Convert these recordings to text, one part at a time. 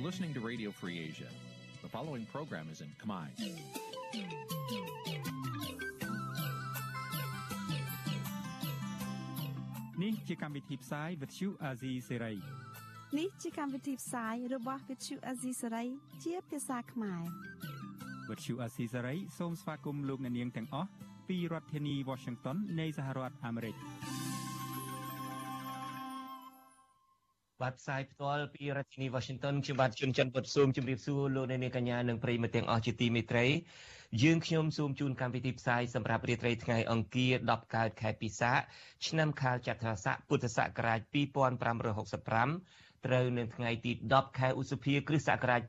You're listening to Radio Free Asia. The following program is in Khmer. នេះជាកម្មវិធីផ្សាយ Vuthu Azizi Serai នេះជាកម្មវិធីផ្សាយរបស់ Vuthu Azizi Serai ជាភាសាខ្មែរ Vuthu Azizi Serai សូមស្វាគមន៍លោកអ្នកនាងទាំងអស់ពីរដ្ឋធានី Washington នៃសហរដ្ឋអាមេរិក បាទផ្សាយផ្ទាល់ពីរដ្ឋធានី Washington ខ្ញុំបាទជួនច័ន្ទពុតស៊ូមជម្រាបសួរលោកអ្នកនាងកញ្ញានិងប្រិយមិត្តទាំងអស់ជាទីមេត្រីយើងខ្ញុំសូមជូនកម្មវិធីផ្សាយសម្រាប់រាត្រីថ្ងៃអង្គារ10កើតខែពិសាឆ្នាំខាលចត្វាស័កពុទ្ធសករាជ2565ត្រូវនៅថ្ងៃទី10ខែឧសភាគ្រិស្តសករាជ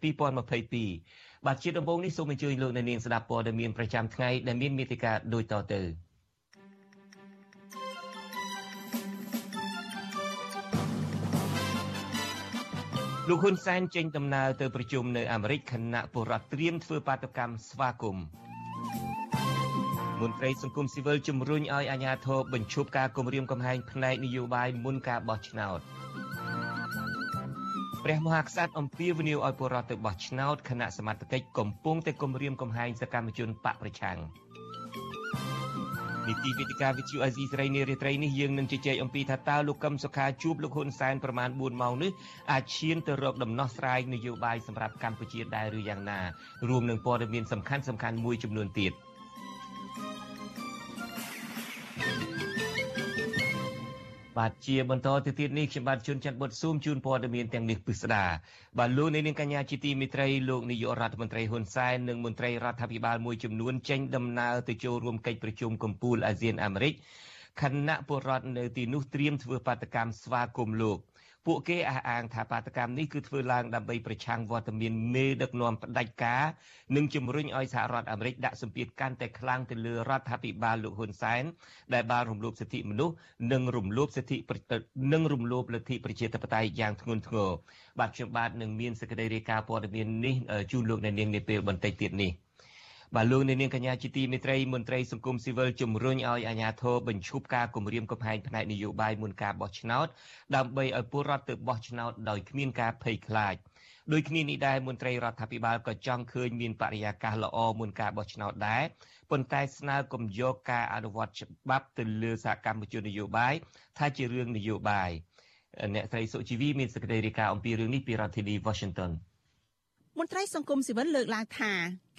2022បាទជាដំបូងនេះសូមអញ្ជើញលោកអ្នកនាងស្ដាប់ព័ត៌មានប្រចាំថ្ងៃដែលមានមេតិការដូចតទៅ។ លោកហ៊ុនសែនចេញដំណើរទៅប្រជុំនៅអាមេរិកខណៈពលរដ្ឋត្រៀមធ្វើបាតកម្មស្វាគមន៍មន្ត្រីសង្គមស៊ីវិលជំរុញឲ្យអាជ្ញាធរបញ្ឈប់ការគំរាមកំហែងផ្នែកនយោបាយមុនការបោះឆ្នោតព្រះមហាក្សត្រអំពាវនាវឲ្យពលរដ្ឋទៅបោះឆ្នោតគណៈសមត្ថកិច្ចកំពុងតែគំរាមកំហែងសកម្មជនបកប្រឆាំង។ នីតិវិទ្យាវិទ្យុអាស៊ីសេរីនារីត្រីនេះយើងនឹងជជែកអំពីថាតើលោកកឹមសុខាជួបលោកហ៊ុនសែនប្រមាណ4ម៉ោងនេះអាចឈានទៅរកដំណោះស្រាយនយោបាយសម្រាប់កម្ពុជាដែរឬយ៉ាងណារួមនឹងព័ត៌មានសំខាន់សំខាន់មួយចំនួនទៀត។ បាទជាបន្តទៅទៀតនេះខ្ញុំបាទជួនច័ន្ទបុតស៊ូមជូនព័ត៌មានទាំងនេះពិស្ដាបាទលោកនាងកញ្ញាជាទីមេត្រីលោកនាយករដ្ឋមន្ត្រីហ៊ុនសែននិងមន្ត្រីរដ្ឋាភិបាលមួយចំនួនចេញដំណើរទៅចូលរួមកិច្ចប្រជុំកំពូលអាស៊ានអាមេរិកខណៈពលរដ្ឋនៅទីនោះត្រៀមធ្វើបាតកម្មស្វាគមន៍លោក ពួកគេអះអាងថាបាតកម្មនេះគឺធ្វើឡើងដើម្បីប្រឆាំងវត្តមានមេដឹកនាំផ្ដាច់ការនិងជំរុញឲ្យសហរដ្ឋអាមេរិកដាក់សម្ពាធកាន់តែខ្លាំងទៅលើរដ្ឋាភិបាលលោកហ៊ុនសែនដែលបានរំលោភសិទ្ធិមនុស្សនិងរំលោភសិទ្ធិនិងរំលោភលទ្ធិប្រជាធិបតេយ្យយ៉ាងធ្ងន់ធ្ងរបាទខ្ញុំបាទនឹងមានសេចក្តីរាយការណ៍ព័ត៌មាននេះជូនលោកអ្នកនាងនាពេលបន្តិចទៀតនេះ។ បាទលោកនាងកញ្ញាជាទីមេត្រីមន្ត្រីសង្គមស៊ីវិលជំរុញឲ្យអាជ្ញាធរបញ្ឈប់ការគម្រាមកំហែងផ្នែកនយោបាយមុនការបោះឆ្នោតដើម្បីឲ្យពលរដ្ឋទៅបោះឆ្នោតដោយគ្មានការភ័យខ្លាចដោយគ្នានេះដែរមន្ត្រីរដ្ឋាភិបាលក៏ចង់ឃើញមានបរិយាកាសល្អមុនការបោះឆ្នោតដែរប៉ុន្តែស្នើកុំយកការអនុវត្តច្បាប់ទៅលើសហគមន៍ជននយោបាយថាជារឿងនយោបាយអ្នកស្រីសុជីវីមានសេចក្តីរាយការណ៍អំពីរឿងនេះពីរដ្ឋធានី Washington មន្ត្រីសង្គមស៊ីវិលលើកឡើងថា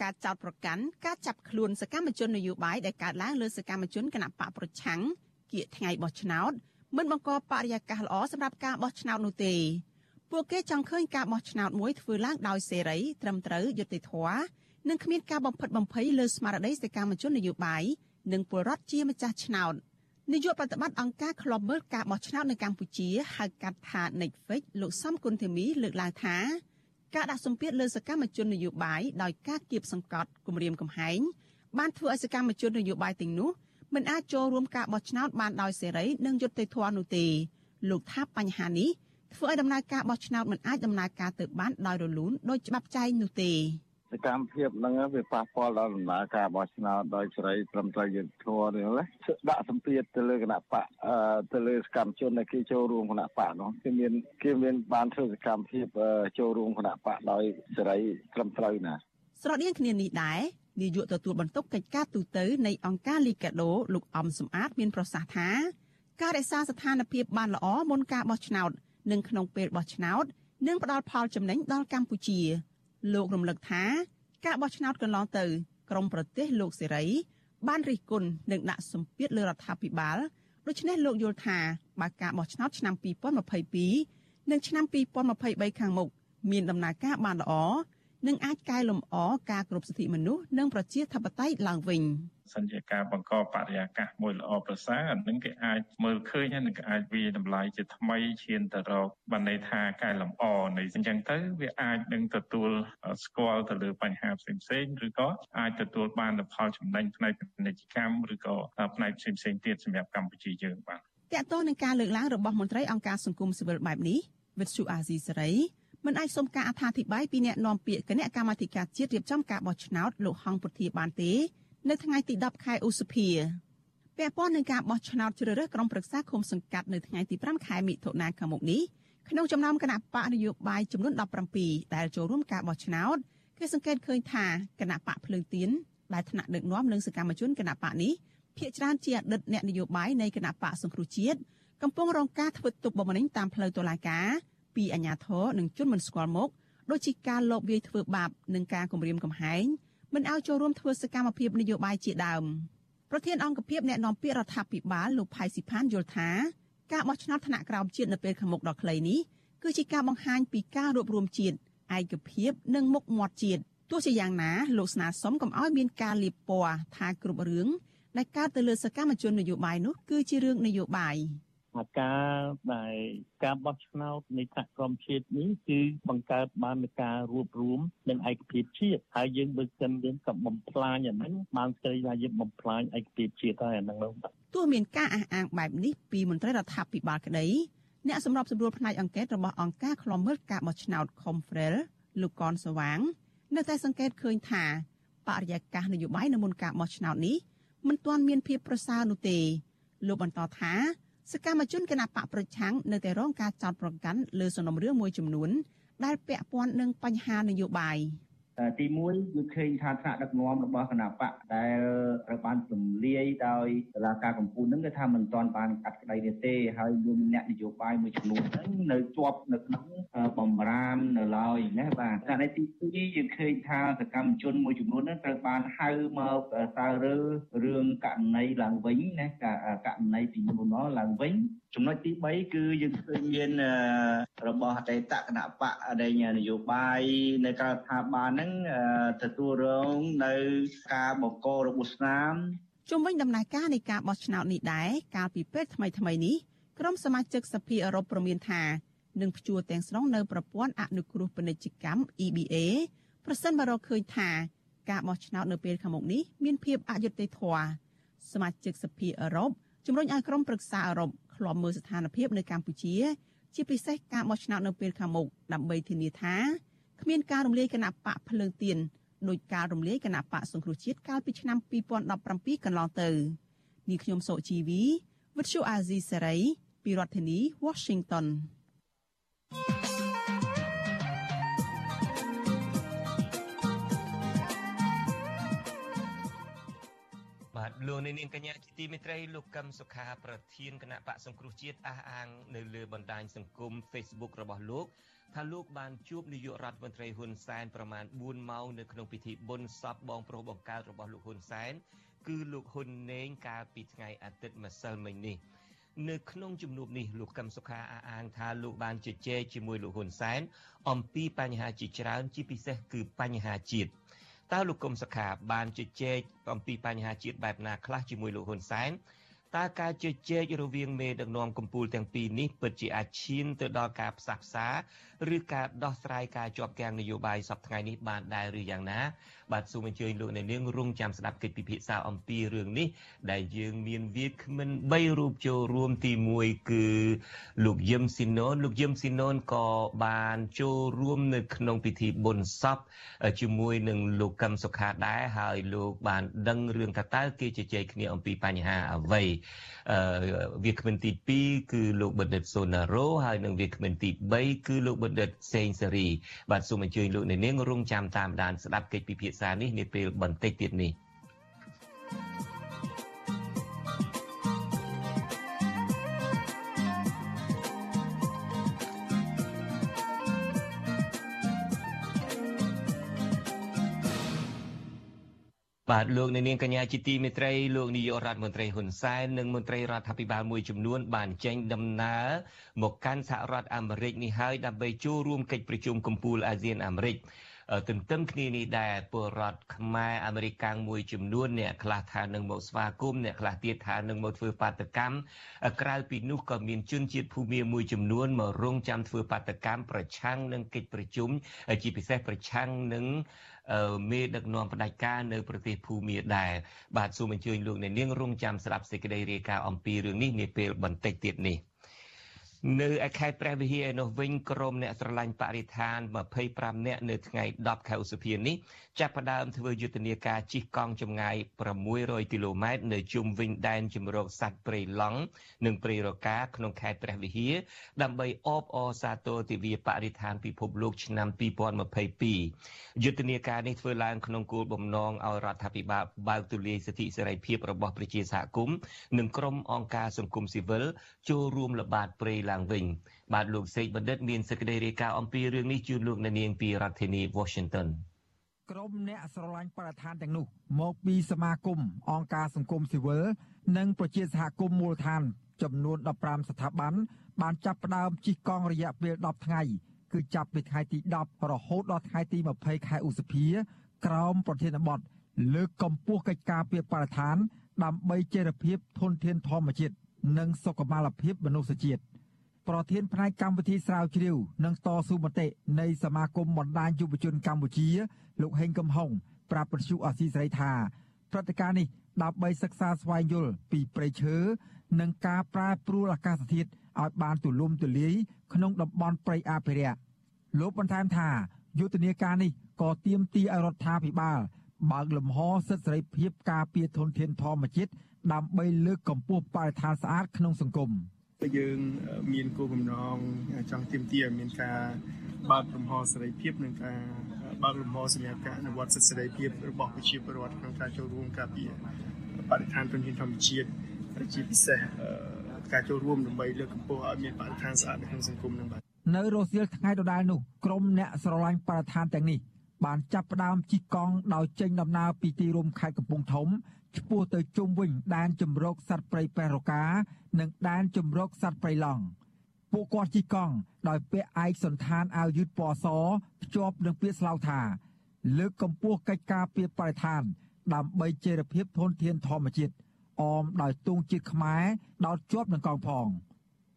ការចោទប្រកាន់ការចាប់ខ្លួនសកម្មជននយោបាយដែលកើតឡើងលើសកម្មជនគណៈបកប្រឆាំងគៀកថ្ងៃបោះឆ្នោតមិនបង្កបរិយាកាសល្អសម្រាប់ការបោះឆ្នោតនោះទេពួកគេចង់ឃើញការបោះឆ្នោតមួយធ្វើឡើងដោយសេរីត្រឹមត្រូវយុត្តិធម៌និងគ្មានការបំផិតបំភ័យលើស្មារតីសកម្មជននយោបាយនិងពលរដ្ឋជាម្ចាស់ឆ្នោតនាយកប្រតិបត្តិអង្គការឃ្លាំមើលការបោះឆ្នោតនៅកម្ពុជាហៅកាត់ថា Netflix លោកសំគុណធីមីលើកឡើងថា ការដាក់សម្ពាធលើសកម្មជននយោបាយដោយការគៀបសង្កត់គម្រាមកំហែងបានធ្វើឲ្យសកម្មជននយោបាយទាំងនោះមិនអាចចូលរួមការបោះឆ្នោតបានដោយសេរីនិងយុត្តិធម៌នោះទេលោកថាបញ្ហានេះធ្វើឲ្យដំណើរការបោះឆ្នោតមិនអាចដំណើរការទៅបានដោយរលូនដោយច្បាប់ចែងនោះទេ សកម្មភាពហ្នឹងវាប៉ះពាល់ដល់ដំណើរការបោះឆ្នោតដោយសេរីត្រឹមត្រូវយុត្តិធម៌នេះណាដាក់សម្ពាធទៅលើគណៈបកទៅលើសកម្មជនដែលគេចូលរួមគណៈបកនោះគេមានគេមានបានធ្វើសកម្មភាពចូលរួមគណៈបកដោយសេរីត្រឹមត្រូវណាស្រដៀងគ្នានេះដែរនាយកទទួលបន្ទុកកិច្ចការទូតនៃអង្គការលីកាដូលោកអំសំអាតមានប្រសាសន៍ថាការរក្សាស្ថានភាពបានល្អមុនការបោះឆ្នោតនិងក្នុងពេលបោះឆ្នោតនឹងផ្ដល់ផលចំណេញដល់កម្ពុជា លោករំលឹកថាការបោះឆ្នោតកន្លងទៅក្រមប្រទេសលោកសេរីបានរិះគន់និងដាក់សម្ពាធលើរដ្ឋាភិបាលដូច្នេះលោកយល់ថាបើការបោះឆ្នោតឆ្នាំ2022និងឆ្នាំ2023ខាងមុខមានដំណើរការបានល្អ និងអាចកែលម្អការគ្រប់សិទ្ធិមនុស្សនិងប្រជាធិបតេយ្យឡើងវិញសញ្ញាការបង្កបរិយាកាសមួយល្អប្រសើរអានឹងគេអាចមើលឃើញហើយនឹងគេអាចវាតម្លៃជាថ្មីឈានទៅរកបានន័យថាកែលម្អនៃអញ្ចឹងទៅវាអាចនឹងទទួលស្គាល់ទៅលើបញ្ហាផ្សេងផ្សេងឬក៏អាចទទួលបានផលចំណេញផ្នែកពាណិជ្ជកម្មឬក៏ផ្នែកផ្សេងផ្សេងទៀតសម្រាប់កម្ពុជាយើងបាទតកតទៅនឹងការលើកឡើងរបស់មន្ត្រីអង្គការសង្គមស៊ីវិលបែបនេះវិទ្យុអាស៊ីសេរី មិនអាចសុំការអត្ថាធិប្បាយពីអ្នកនាំពាក្យគណៈកម្មាធិការជាតិរៀបចំការបោះឆ្នោតលោកហងពុធាបានទេ នៅថ្ងៃទី10ខែឧសភាពាក់ព័ន្ធនឹងការបោះឆ្នោតជ្រើសរើសក្រុមប្រឹក្សាឃុំសង្កាត់នៅថ្ងៃទី5ខែមិថុនាខាងមុខនេះគក្នុងចំណោមគណៈបកនយោបាយចំនួន17ដែលចូលរួមការបោះឆ្នោតគេសង្កេតឃើញថាគណៈបកភ្លើងទៀនដែលថ្នាក់ដឹកនាំនិងសកម្មជនគណៈបកនេះភាគច្រើនជាអតីតអ្នកនយោបាយនៃគណៈបកសង្គ្រោះជាតិកំពុងរងការធ្វើទុកបុកម្នេញតាមផ្លូវតុលាការ ពីអាជ្ញាធរនិងជនមិនស្គាល់មុខដូចជាការលបវាយធ្វើបាបនិងការគំរាមកំហែងមិនឲ្យចូលរួមធ្វើសកម្មភាពនយោបាយជាដើមប្រធានអង្គភិបអ្នកណែនាំពាក្យរដ្ឋាភិបាលលោកផៃស៊ីផានយល់ថាការបោះឆ្នោតថ្នាក់ក្រោមជាតិនៅពេលខាងមុខដ៏ខ្លីនេះគឺជាការបង្ហាញពីការរួបរวมជាតិឯកភាពនិងមុខមាត់ជាតិទោះជាយ៉ាងណាលោកស្នើសុំកុំឲ្យមានការលៀបពណ៌ថាគ្រប់រឿងដែលកើតទៅលើសកម្មជននយោបាយនោះគឺជារឿងនយោបាយ ការដែលការបោះឆ្នោតនៃថ្នាក់ក្រមជាតិនេះគឺបង្កើតបាននូវការរួបរวมនិងឯកភាពជាតិហើយយើងបើសិនយើងក៏បំផ្លាញអាហ្នឹងបានស្គាល់ថាយើងបំផ្លាញឯកភាពជាតិហើយអាហ្នឹងទោះមានការអះអាងបែបនេះពីមន្ត្រីរដ្ឋាភិបាលក្តីអ្នកសម្របសម្រួលផ្នែកអង្កេតរបស់អង្គការឃ្លាំមើលការបោះឆ្នោត Confrel លោកកនសវាង នៅតែសង្កេតឃើញថាបរិយាកាសនយោបាយនៅមុនការបោះឆ្នោតនេះមិនទាន់មានភាពប្រសើរនោះទេលោកបន្តថា សកម្មជនគណបកប្រឆាំងនៅតែរងការចោទប្រកាន់លើសំណុំរឿងមួយចំនួនដែលពាក់ព័ន្ធនឹងបញ្ហានយោបាយ។ ទី1គឺឃើញថាថ្នាក់ដឹកនាំរបស់គណៈបកដែលត្រូវបានទម្លាយដោយតុលាការកំពូលហ្នឹងគឺថាមិនទាន់បានកាត់ក្តីនេះទេហើយមានអ្នកនយោបាយមួយចំនួនហ្នឹងនៅជាប់នៅក្នុងបំរាមនៅឡើយណាបាទករណីទី2យើងឃើញថាសកម្មជនមួយចំនួនហ្នឹងត្រូវបានហៅមកសើរើរឿងករណីឡើងវិញណាករណីពីមុនមកឡើងវិញ ចំណុចទី3គឺយើងឃើញមានរបស់អតីតគណៈបកដែលនយោបាយនៅការដ្ឋាភិបាលហ្នឹងទទួលរងនៅការបង្ករបួសស្នាមជុំវិញដំណើរការនៃការបោះឆ្នោតនេះដែរកាលពីពេលថ្មីថ្មីនេះក្រុមសមាជិកសភាអឺរ៉ុបប្រមានថានឹងព្យួរទាំងស្រុងនៅប្រព័ន្ធអនុគ្រោះពាណិជ្ជកម្ម EBA ប្រសិនបើរកឃើញថាការបោះឆ្នោតនៅពេលខាងមុខនេះមានភាពអយុត្តិធម៌សមាជិកសភាអឺរ៉ុបជំរុញឲ្យក្រុមប្រឹក្សាអឺរ៉ុប ឃ្លាំមើលស្ថានភាពនៅកម្ពុជា ជាពិសេសការបោះឆ្នោតនៅពេលខាងមុខដើម្បីធានាថាគ្មានការរំលាយគណៈបកភ្លើងទៀនដោយការរំលាយគណៈបកសង្គ្រោះជាតិកាលពីឆ្នាំ2017កន្លងទៅនេះខ្ញុំសូជីវីវិទ្យុអាស៊ីសេរីពីរដ្ឋធានី Washington លោកនាងកញ្ញាជាទីមេត្រីលោកកឹមសុខាប្រធានគណៈបកសង្គ្រោះជាតិអះអាងនៅលើបណ្ដាញសង្គម Facebook របស់លោកថាលោកបានជួបនាយករដ្ឋមន្ត្រីហ៊ុនសែនប្រមាណ4ម៉ោងនៅក្នុងពិធីបុណ្យសពបងប្រុសបង្កើតរបស់លោកហ៊ុនសែនគឺលោកហ៊ុនណេងកាលពីថ្ងៃអាទិត្យម្សិលមិញនេះនៅក្នុងជំនួបនេះលោកកឹមសុខាអះអាងថាលោកបានជជែកជាមួយលោកហ៊ុនសែនអំពីបញ្ហាជាច្រើនជាពិសេសគឺបញ្ហាជាតិ តើលោកកឹមសុខាបានជជែកអំពីបញ្ហាជាតិបែបណាខ្លះជាមួយលោកហ៊ុនសែន តើការជជែករវាងមេដឹកនាំកម្ពុជាទាំងពីរនេះពិតជាអាចឈានទៅដល់ការផ្សះផ្សាឬការដោះស្រាយការជាប់គាំងនយោបាយសពថ្ងៃនេះបានដែរឬយ៉ាងណាបាទសូមអញ្ជើញលោកអ្នកនាងរងចាំស្ដាប់កិច្ចពិភាក្សាអំពីរឿងនេះដែលយើងមានវាគ្មិន3រូបចូលរួមទី1គឺលោកយឹមស៊ីណូនលោកយឹមស៊ីណូនក៏បានចូលរួមនៅក្នុងពិធីបុណ្យសពជាមួយនឹងលោកកឹមសុខាដែរហើយលោកបានដឹងរឿងថាតើគេជជែកគ្នាអំពីបញ្ហាអ្វីវាគ្មិនទី2គឺលោកបណ្ឌិតសូណារ៉ូហើយនិងវាគ្មិនទី3គឺលោកបណ្ឌិតសេងសេរីបាទសូមអញ្ជើញលោកអ្នកនាងរងចាំតាមដានស្ដាប់កិច្ចពិភាក្សានេះនាពេលបន្តិចទៀតនេះ បាទលោកនាងកញ្ញាជាទីមេត្រីលោកនាយករដ្ឋមន្ត្រីហ៊ុនសែននិងមន្ត្រីរដ្ឋាភិបាលមួយចំនួនបានចេញដំណើរមកកាន់សហរដ្ឋអាមេរិកនេះហើយដើម្បីចូលរួមកិច្ចប្រជុំកំពូលអាស៊ានអាមេរិក ទន្ទឹមគ្នានេះដែរពលរដ្ឋខ្មែរអាមេរិកាំងមួយចំនួនអ្នកខ្លះថានឹងមកស្វាគមន៍អ្នកខ្លះទៀតថានឹងមកធ្វើបាតកម្មក្រៅពីនោះក៏មានជនជាតិភូមាមួយចំនួនមករងចាំធ្វើបាតកម្មប្រឆាំងនឹងកិច្ចប្រជុំជាពិសេសប្រឆាំងនឹងមេដឹកនាំផ្ដាច់ការនៅប្រទេសភូមាដែរបាទសូមអញ្ជើញលោកអ្នកនាងរងចាំស្ដាប់សេចក្តីរាយការណ៍អំពីរឿងនេះនាពេលបន្តិចទៀតនេះ នៅឯខេត្តព្រះវិហារឯនោះវិញក្រុមអ្នកស្រឡាញ់បរិស្ថាន25នាក់នៅថ្ងៃ10ខែឧសភានេះចាប់ផ្ដើមធ្វើយុទ្ធនាការជិះកង់ចម្ងាយ600គីឡូម៉ែត្រនៅជុំវិញដែនជំរកសត្វព្រៃឡង់និងព្រៃរកាក្នុងខេត្តព្រះវិហារដើម្បីអបអរសាទរទិវាបរិស្ថានពិភពលោកឆ្នាំ2022យុទ្ធនាការនេះធ្វើឡើងក្នុងគោលបំណងឲ្យរដ្ឋាភិបាលបើកទូលាយសិទ្ធិសេរីភាពរបស់ប្រជាសហគមន៍និងក្រុមអង្គការសង្គមស៊ីវិលចូលរួមល្បាតព្រៃឡើងវិញបាទលោកសេកបណ្ឌិតមានសេចក្តីរាយការណ៍អំពីរឿងនេះជូនលោកអ្នកនាងពីរដ្ឋធានី Washington ក្រុមអ្នកស្រឡាញ់បរិស្ថានទាំងនោះ មកពីសមាគមអង្គការសង្គមស៊ីវិលនិងប្រជាសហគមន៍មូលដ្ឋាន ចំនួន15ស្ថាប័នបានចាប់ផ្ដើមជិះកង់រយៈពេល10ថ្ងៃគឺចាប់ពីថ្ងៃទី10រហូតដល់ថ្ងៃទី20ខែឧសភា ក្រោមប្រធានបទលើកកម្ពស់កិច្ចការពីបរិស្ថាន ដើម្បីចីរភាពធនធានធម្មជាតិនិងសុខុមាលភាពមនុស្សជាតិ ប្រធានផ្នែកកម្មវិធីស្រាវជ្រាវនិងតស៊ូមតិនៃសមាគមបណ្ដាញយុវជនកម្ពុជាលោកហេងកំហុងប្រាប់ពទ្យុអាស៊ីសេរីថាព្រឹត្តិការណ៍នេះដើម្បីសិក្សាស្វែងយល់ពីព្រៃឈើនិងការប្រែប្រួលអាកាសធាតុឲ្យបានទូលំទូលាយក្នុងតំបន់ព្រៃអភិរក្សលោកបន្ថែមថាយុទ្ធនាការនេះក៏ទាមទារឲ្យរដ្ឋាភិបាលបើកលំហសិទ្ធិសេរីភាពការពារធនធានធម្មជាតិដើម្បីលើកកម្ពស់បរិស្ថានស្អាតក្នុងសង្គម យើងមានគោលបំណងចង់ទាមទារឲ្យមានការបើកលំហសេរីភាពនិងការបើកលំហសម្រាប់ការអនុវត្តសិទ្ធិសេរីភាពរបស់ប្រជាពលរដ្ឋក្នុងការចូលរួមការពារបរិស្ថានធនធានធម្មជាតិជាពិសេសការចូលរួមដើម្បីលើកកម្ពស់ឲ្យមានបរិស្ថានស្អាតនៅក្នុងសង្គមនឹងបាទនៅរសៀលថ្ងៃដដែលនោះក្រុមអ្នកស្រឡាញ់បរិស្ថានទាំងនេះបានចាប់ផ្ដើមជិះកង់ដោយចេញដំណើរពីទីរួមខេត្តកំពង់ធំ ឆ្ពោះទៅជុំវិញដែនជំរកសត្វព្រៃប៉ែរកា និងដែនជំរកសត្វព្រៃឡង់ពួកគាត់ជិះកង់ដោយពាក់ឯកសន្តានអាវយឺតពណ៌សភ្ជាប់នឹងពាក្យស្លោកថា លើកកម្ពស់កិច្ចការពីបរិស្ថាន ដើម្បីជេរភាពធនធានធម្មជាតិអមដោយទង់ជាតិខ្មែរដោតជាប់នឹងកងផង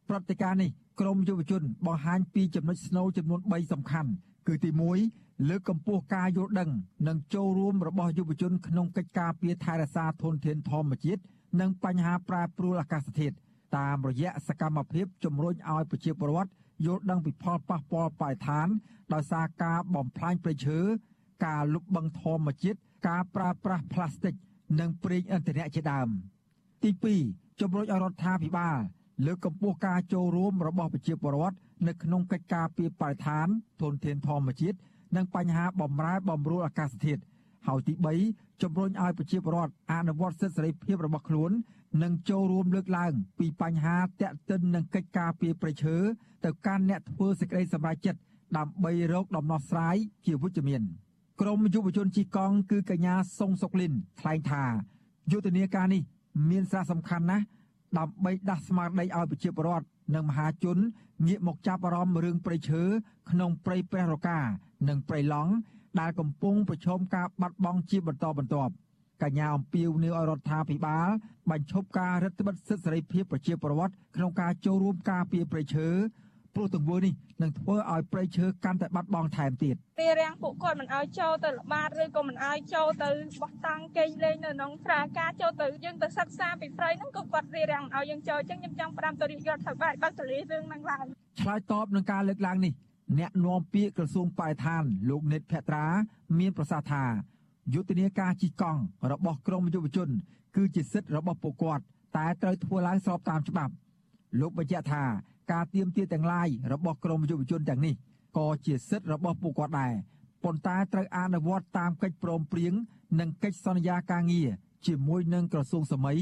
ព្រឹត្តិការណ៍នេះក្រមយុវជនបង្ហាញពីចំណុចស្នូលចំនួន3សំខាន់ គឺទី1 លើកកម្ពស់ការយល់ដឹង និងចូលរួមរបស់យុវជនក្នុងកិច្ចការពារថែរក្សាធនធានធម្មជាតិនិងបញ្ហាប្រែប្រួលអាកាសធាតុតាមរយៈសកម្មភាពជំរុញឲ្យប្រជាពលរដ្ឋយល់ដឹងពីផលប៉ះពាល់បរិស្ថាន ដោយសារការបំផ្លាញព្រៃឈើការលុបបង្ធម្មជាតិការប្រើប្រាស់ផ្លាស្ទិក និងប្រេងឥន្ធនៈជាដើម ទី2ជំរុញឲ្យរដ្ឋាភិបាលលើកកម្ពស់ការចូលរួមរបស់ប្រជាពលរដ្ឋនៅក្នុងកិច្ចការពីបរិស្ថានធនធានធម្មជាតិ និងបញ្ហាបំរែបំរួលអាកាសធាតុហើយទី3ជំរុញឲ្យប្រជាពលរដ្ឋអនុវត្តសិទ្ធិសេរីភាពរបស់ខ្លួន និងចូលរួមលើកឡើង ពីបញ្ហាតាក់ទិននឹងកិច្ចការពីប្រឈើទៅកាន់អ្នកធ្វើសេចក្តីសម្រេចចិត្តដើម្បីរកដំណោះស្រាយជាវិជ្ជមានក្រមយុវជនជីកង់គឺកញ្ញាសុងសុកលិនថ្លែងថាយុទ្ធនាការនេះមានសារៈសំខាន់ណាស់ដើម្បីដាស់ស្មារតីឲ្យប្រជាពលរដ្ឋនិងមហាជនងាកមកចាប់អារម្មណ៍រឿងព្រៃឈើក្នុងព្រៃព្រះរកា និងព្រៃឡង់ដែលកំពុងប្រឈមការបាត់បង់ជាបន្តបន្ទាប់កញ្ញាអំពីវនៅឲ្យរដ្ឋាភិបាលបញ្ឈប់ការរឹតបន្តឹងសិទ្ធិសេរីភាពប្រជាពលរដ្ឋក្នុងការចូលរួមការពារព្រៃឈើព្រោះទង្វើនេះនឹងធ្វើឲ្យព្រៃឈើកាន់តែបាត់បង់ថែមទៀតវារាំងពួកគាត់មិនឲ្យចូលទៅល្បាតឬក៏មិនឲ្យចូលទៅបោះតង់គេងលេងនៅក្នុងស្រាការចូលទៅយើងទៅសិក្សាពីព្រៃហ្នឹងក៏គាត់វារាំងឲ្យយើងចូលអញ្ចឹងខ្ញុំចង់ផ្ដាំទៅរាជរដ្ឋាភិបាលបើកទលារឿងហ្នឹងឡើងឆ្លើយតបនឹងការលើកឡើងនេះ អ្នកនាំពាក្យក្រសួងបរិស្ថានលោកនិតភត្រា មានប្រសាសន៍ថាយុទ្ធនាការជីកង់របស់ក្រមយុវជន គឺជាសិទ្ធិរបស់ពួកគាត់តែត្រូវធ្វើឡើងស្របតាមច្បាប់ លោកបញ្ជាក់ថាការទៀមទាទាំងឡាយរបស់ក្រមយុវជនទាំងនេះក៏ជាសិទ្ធិរបស់ពួកគាត់ដែរប៉ុន្តែត្រូវអនុវត្តតាមកិច្ចព្រមព្រៀងនិងកិច្ចសន្យាការងារ ជាមួយនឹងក្រសួងសម័យ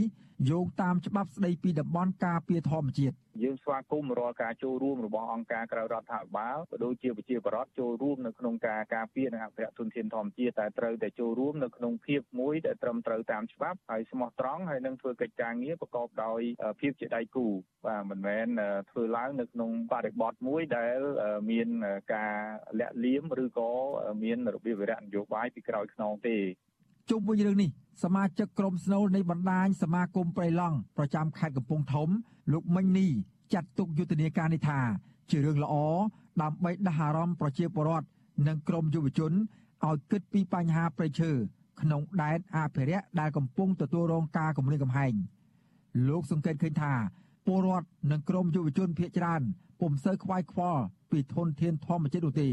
យោងតាមច្បាប់ស្តីពីតំបន់ការពារធម្មជាតិយើងស្វាគមន៍រាល់ការចូលរួមរបស់អង្គការក្រៅរដ្ឋាភិបាលក៏ដូចជាប្រជាពលរដ្ឋចូលរួមនៅក្នុងការការពារនិងអភិរក្សធនធានធម្មជាតិតែត្រូវតែចូលរួមនៅក្នុងភាពមួយដែលត្រឹមត្រូវតាមច្បាប់ហើយស្មោះត្រង់ហើយនឹងធ្វើកិច្ចការងារប្រកបដោយភាពជាដៃគូបាទមិនមែនធ្វើឡើងនៅក្នុងបរិបទមួយដែលមានការលាក់លៀមឬក៏មានរបៀបវិរៈនយោបាយពីក្រោយខ្នងទេ ជុំវិញរឿងនេះសមាជិកក្រុមស្នូលនៃបណ្ដាញសមាគមប្រៃឡង់ប្រចាំខេត្តកំពង់ធំ លោកមិញនីចាត់ទុកយុទ្ធនាការនេះថា ជារឿងល្អដើម្បីដាស់អារម្មណ៍ប្រជាពលរដ្ឋនិងក្រុមយុវជនឲ្យគិតពីបញ្ហាប្រៃឈើក្នុងដែនអភិរក្សដែលកំពុងទទួលរងការគំរាមកំហែងលោកសង្កេតឃើញថាពលរដ្ឋនិងក្រមយុវជនភៀសច្រើនពុំសូវខ្វាយខ្វល់ពីធនធានធម្មជាតិនោះទេ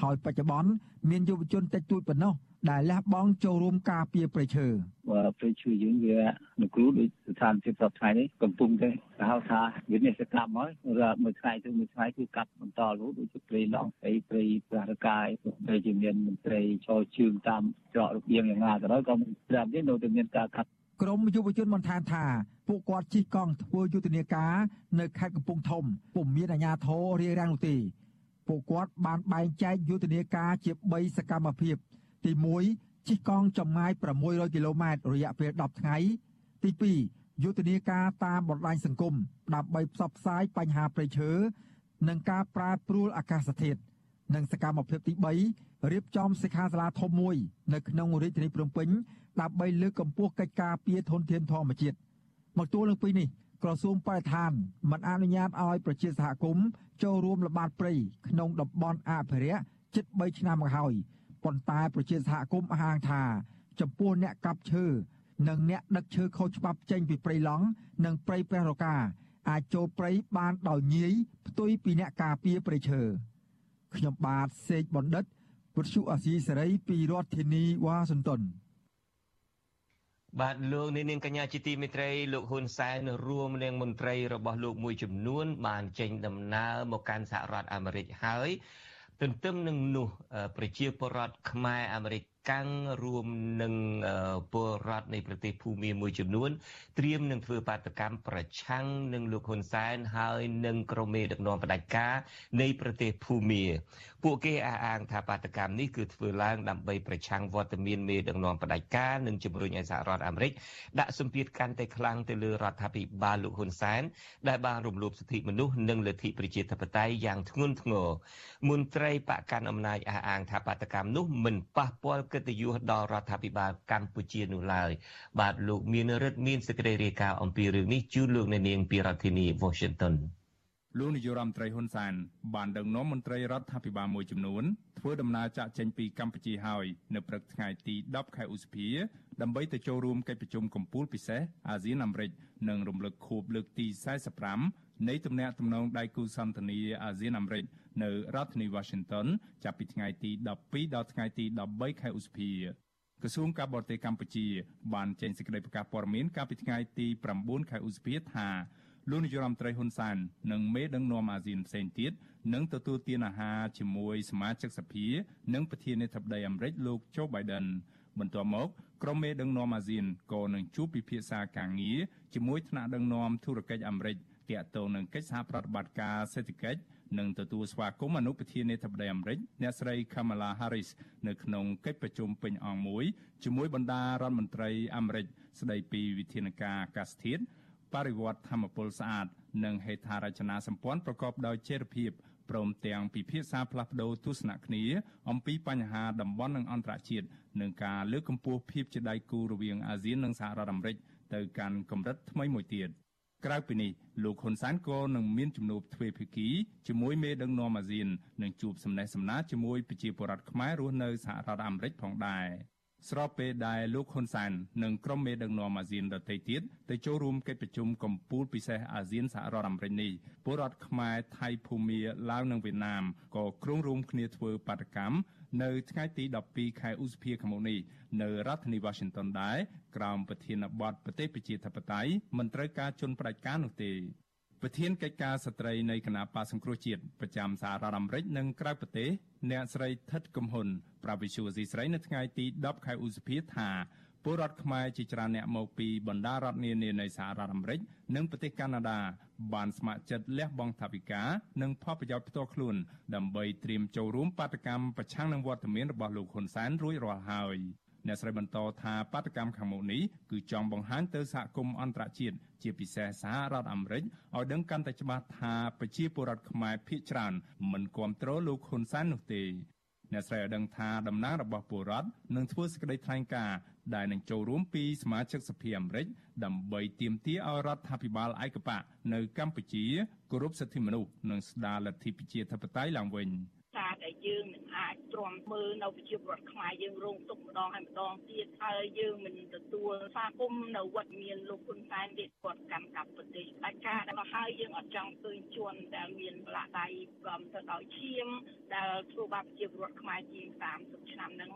ហើយបច្ចុប្បន្នមានយុវជនតិចតួចប៉ុណ្ណោះដែលលះបង់ចូលរួមការពារព្រៃឈើបើព្រៃឈើយើងវានគរូដូចស្ថានភាពសពថ្ងៃនេះកំពុងតែគេហៅថាវិនិស្សកម្មហើយរាល់មួយថ្ងៃទៅមួយថ្ងៃគឺកាត់បន្តរហូតដូចជាព្រៃឡង់ព្រៃព្រៃប្រារកាយព្រៃជាមានមន្ត្រីឈរជើងតាមច្រករបៀងយ៉ាងណាក៏ដោយក៏មិនស្រាប់ទេនៅតែមានការកាត់ក្រមយុវជនបន្ថែមថាពួកគាត់ជិះកង់ធ្វើយុទ្ធនាការនៅខេត្តកំពង់ធំពុំមានអាជ្ញាធររារាំងនោះទេ ពួកគាត់បានបែងចែកយុទ្ធនាការជា3សកម្មភាព ទី1ជិះកង់ចម្ងាយ600គីឡូម៉ែត្ររយៈពេល10ថ្ងៃទី2យុទ្ធនាការតាមបណ្ដាញសង្គមដើម្បីផ្សព្វផ្សាយបញ្ហាព្រៃឈើនិងការប្រែប្រួលអាកាសធាតុនិងសកម្មភាពទី3រៀបចំសិក្ខាសាលាធំមួយ នៅក្នុងរាជធានីភ្នំពេញដើម្បីលើកកម្ពស់កិច្ចការពារធនធានធម្មជាតិមកទួលនឹងពីនេះ ក្រសួងបរិស្ថានមិនអនុញ្ញាតឲ្យប្រជាសហគមន៍ចូលរួមល្បាតព្រៃក្នុងតំបន់អភិរក្សជិត3ឆ្នាំមកហើយប៉ុន្តែប្រជាសហគមន៍អះអាងថា ចំពោះអ្នកកាប់ឈើនិងអ្នកដឹកឈើខុសច្បាប់ចេញពីព្រៃឡង់និងព្រៃព្រះរកាអាចចូលព្រៃបានដោយងាយផ្ទុយពីអ្នកការពារព្រៃឈើខ្ញុំបាទសេកបណ្ឌិតពុទ្ធុអាស៊ីសេរីពីរដ្ឋធានីវ៉ាស៊ីនតោន បាទលោកនាងកញ្ញាជាទីមេត្រីលោកហ៊ុនសែនរួមនឹងមន្ត្រីរបស់លោកមួយចំនួន បានចេញដំណើរមកកាន់សហរដ្ឋអាមេរិកហើយទន្ទឹមនឹងនោះប្រជាពលរដ្ឋខ្មែរអាមេរិកកាំងរួមនឹងពលរដ្ឋនៃប្រទេសភូមាមួយចំនួនត្រៀមនឹងធ្វើបាតកម្មប្រឆាំងនឹងលោកហ៊ុនសែនហើយនឹងក្រុមមេដឹកនាំផ្ដាច់ការនៃប្រទេសភូមាពួកគេអះអាងថាបាតកម្មនេះគឺធ្វើឡើងដើម្បីប្រឆាំងវត្តមានមេដឹកនាំផ្ដាច់ការនិងជំរុញឲ្យសហរដ្ឋអាមេរិកដាក់សម្ពាធកាន់តែខ្លាំងទៅលើរដ្ឋាភិបាលលោកហ៊ុនសែនដែលបានរំលោភសិទ្ធិមនុស្សនិងលទ្ធិប្រជាធិបតេយ្យយ៉ាងធ្ងន់ធ្ងរមន្ត្រីបកកាន់អំណាចអះអាងថាបាតកម្មនោះមិនប៉ះពាល់កិត្តិយសដល់រដ្ឋាភិបាលកម្ពុជានោះឡើយបាទលោកមានរិទ្ធមានសេចក្តីរាយការណ៍អំពីរឿងនេះជូនលោកអ្នកនាងពីរដ្ឋធានី Washington លោកនាយរដ្ឋមន្ត្រីហ៊ុនសែនបានដឹកនាំមន្ត្រីរដ្ឋាភិបាលមួយចំនួនធ្វើដំណើរចាក់ចេញពីកម្ពុជាហើយនៅព្រឹកថ្ងៃទី10ខែឧសភាដើម្បីទៅចូលរួមកិច្ចប្រជុំកំពូលពិសេសអាស៊ានអាមេរិកនិងរំលឹកខួបលើកទី45នៃទំនាក់ទំនងដៃគូសន្តិនិកអាស៊ានអាមេរិក នៅរដ្ឋធានី Washington ចាប់ពីថ្ងៃទី12ដល់ថ្ងៃទី13ខែឧសភាក្រសួងការបរទេសកម្ពុជា បានចេញសេចក្តីប្រកាសព័ត៌មានកាលពីថ្ងៃទី9ខែឧសភាថាលោកនាយរដ្ឋមន្ត្រីហ៊ុនសែននិងមេដឹកនាំអាស៊ានផ្សេងទៀតនឹងទទួលទានអាហារជាមួយសមាជិកសភា និងប្រធានាធិបតីអាមេរិកលោកโจ Biden បន្ទាប់មកក្រុមមេដឹកនាំអាស៊ានក៏នឹងជួបពិភាក្សាការងារជាមួយថ្នាក់ដឹកនាំធុរកិច្ចអាមេរិកទាក់ទងនឹងកិច្ចសហប្រតិបត្តិការសេដ្ឋកិច្ច និងទទួលស្វាគមន៍អនុប្រធានាធិបតីអាមេរិកអ្នកស្រី Kamala Harris នៅក្នុងកិច្ចប្រជុំពេញអង្គមួយជាមួយបណ្ដារដ្ឋមន្ត្រីអាមេរិកស្ដីពីវិធានការអាកាសធាតុបរិវត្តធម្មពលស្អាត និងហេដ្ឋារចនាសម្ព័ន្ធប្រកបដោយចីរភាពព្រមទាំងពិភាក្សាផ្លាស់ប្តូរទស្សនៈគ្នាអំពីបញ្ហាតំបន់និងអន្តរជាតិនិងការលើកកម្ពស់ភាពជាដៃគូរវាងអាស៊ាននិងសហរដ្ឋអាមេរិកទៅកាន់កម្រិតថ្មីមួយទៀត។ ក្រៅពីនេះលោកហ៊ុនសែនក៏នឹងមានជំនួបទ្វេភាគីជាមួយមេដឹកនាំអាស៊ាននិងជួបសំណេះសំណាលជាមួយប្រជាពលរដ្ឋខ្មែររស់នៅសហរដ្ឋអាមេរិកផងដែរស្របពេលដែលលោកហ៊ុនសែននិងក្រុមមេដឹកនាំអាស៊ានដទៃទៀតទៅចូលរួមកិច្ចប្រជុំកំពូលពិសេសអាស៊ានសហរដ្ឋអាមេរិកនេះពលរដ្ឋខ្មែរថៃភូមាឡាវនិងវៀតណាមក៏គ្រោងរួមគ្នាធ្វើបាតកម្ម នៅថ្ងៃទី12ខែឧសភាឆ្នាំនេះនៅរដ្ឋធានី Washington ដែរក្រោមប្រធានបទប្រទេសប្រជាធិបតេយ្យមិនត្រូវការជន់ផ្ដាច់ការនោះទេប្រធានកិច្ចការស្ត្រីនៃគណៈបកសង្គ្រោះជាតិប្រចាំសហរដ្ឋអាមេរិកនិងក្រៅប្រទេសអ្នកស្រីថិតកំហ៊ុនប្រាវិសុវស៊ីស្រីនៅថ្ងៃទី10ខែឧសភាថា ពលរដ្ឋខ្មែរជាច្រើនអ្នកមកពីបណ្ដារដ្ឋនានានៃសហរដ្ឋអាមេរិកនិងប្រទេសកាណាដាបានស្ម័គ្រចិត្តលះបង់ថវិកានិងផលប្រយោជន៍ផ្ទាល់ខ្លួន ដើម្បីត្រៀមចូលរួមបាតកម្មប្រឆាំងនឹងវត្តមានរបស់លោកហ៊ុនសែនរួចរាល់ហើយអ្នកស្រីបន្តថាបាតកម្មខាងមុខនេះគឺចង់បង្ហាញទៅសហគមន៍អន្តរជាតិជាពិសេសសហរដ្ឋអាមេរិកឲ្យដឹងកាន់តែច្បាស់ថាប្រជាពលរដ្ឋខ្មែរភាគច្រើនមិនគ្រប់គ្រងលោកហ៊ុនសែននោះទេអ្នកស្រីឲ្យដឹងថាតំណាងរបស់ពលរដ្ឋនឹងធ្វើសេចក្តីថ្លែងការណ៍ ដែលនឹងចូលរួមពីសមាជិកសភាអាមេរិកដើម្បីទាមទារឲ្យរដ្ឋាភិបាលឯកបកនៅកម្ពុជាគោរពសិទ្ធិមនុស្សនិងស្ដារលទ្ធិប្រជាធិបតេយ្យឡើងវិញការដែលយើងនឹង អាចទ្រាំមើលនៅប្រជាពលរដ្ឋខ្មែរយើងរងទុក្ខម្ដងហើយម្ដងទៀតហើយយើងមិនទទួលសាគមនៅវត្តមានលោកហ៊ុនសែនទេគាត់កម្មកម្មប្រទេសដាច់ការដល់ហើយយើងអត់ចង់ឃើញជន់ដែលមានប្រឡាក់ដៃព្រមទៅដោយឈាមដែលធ្វើបាបប្រជាពលរដ្ឋខ្មែរជាង30ឆ្នាំហ្នឹង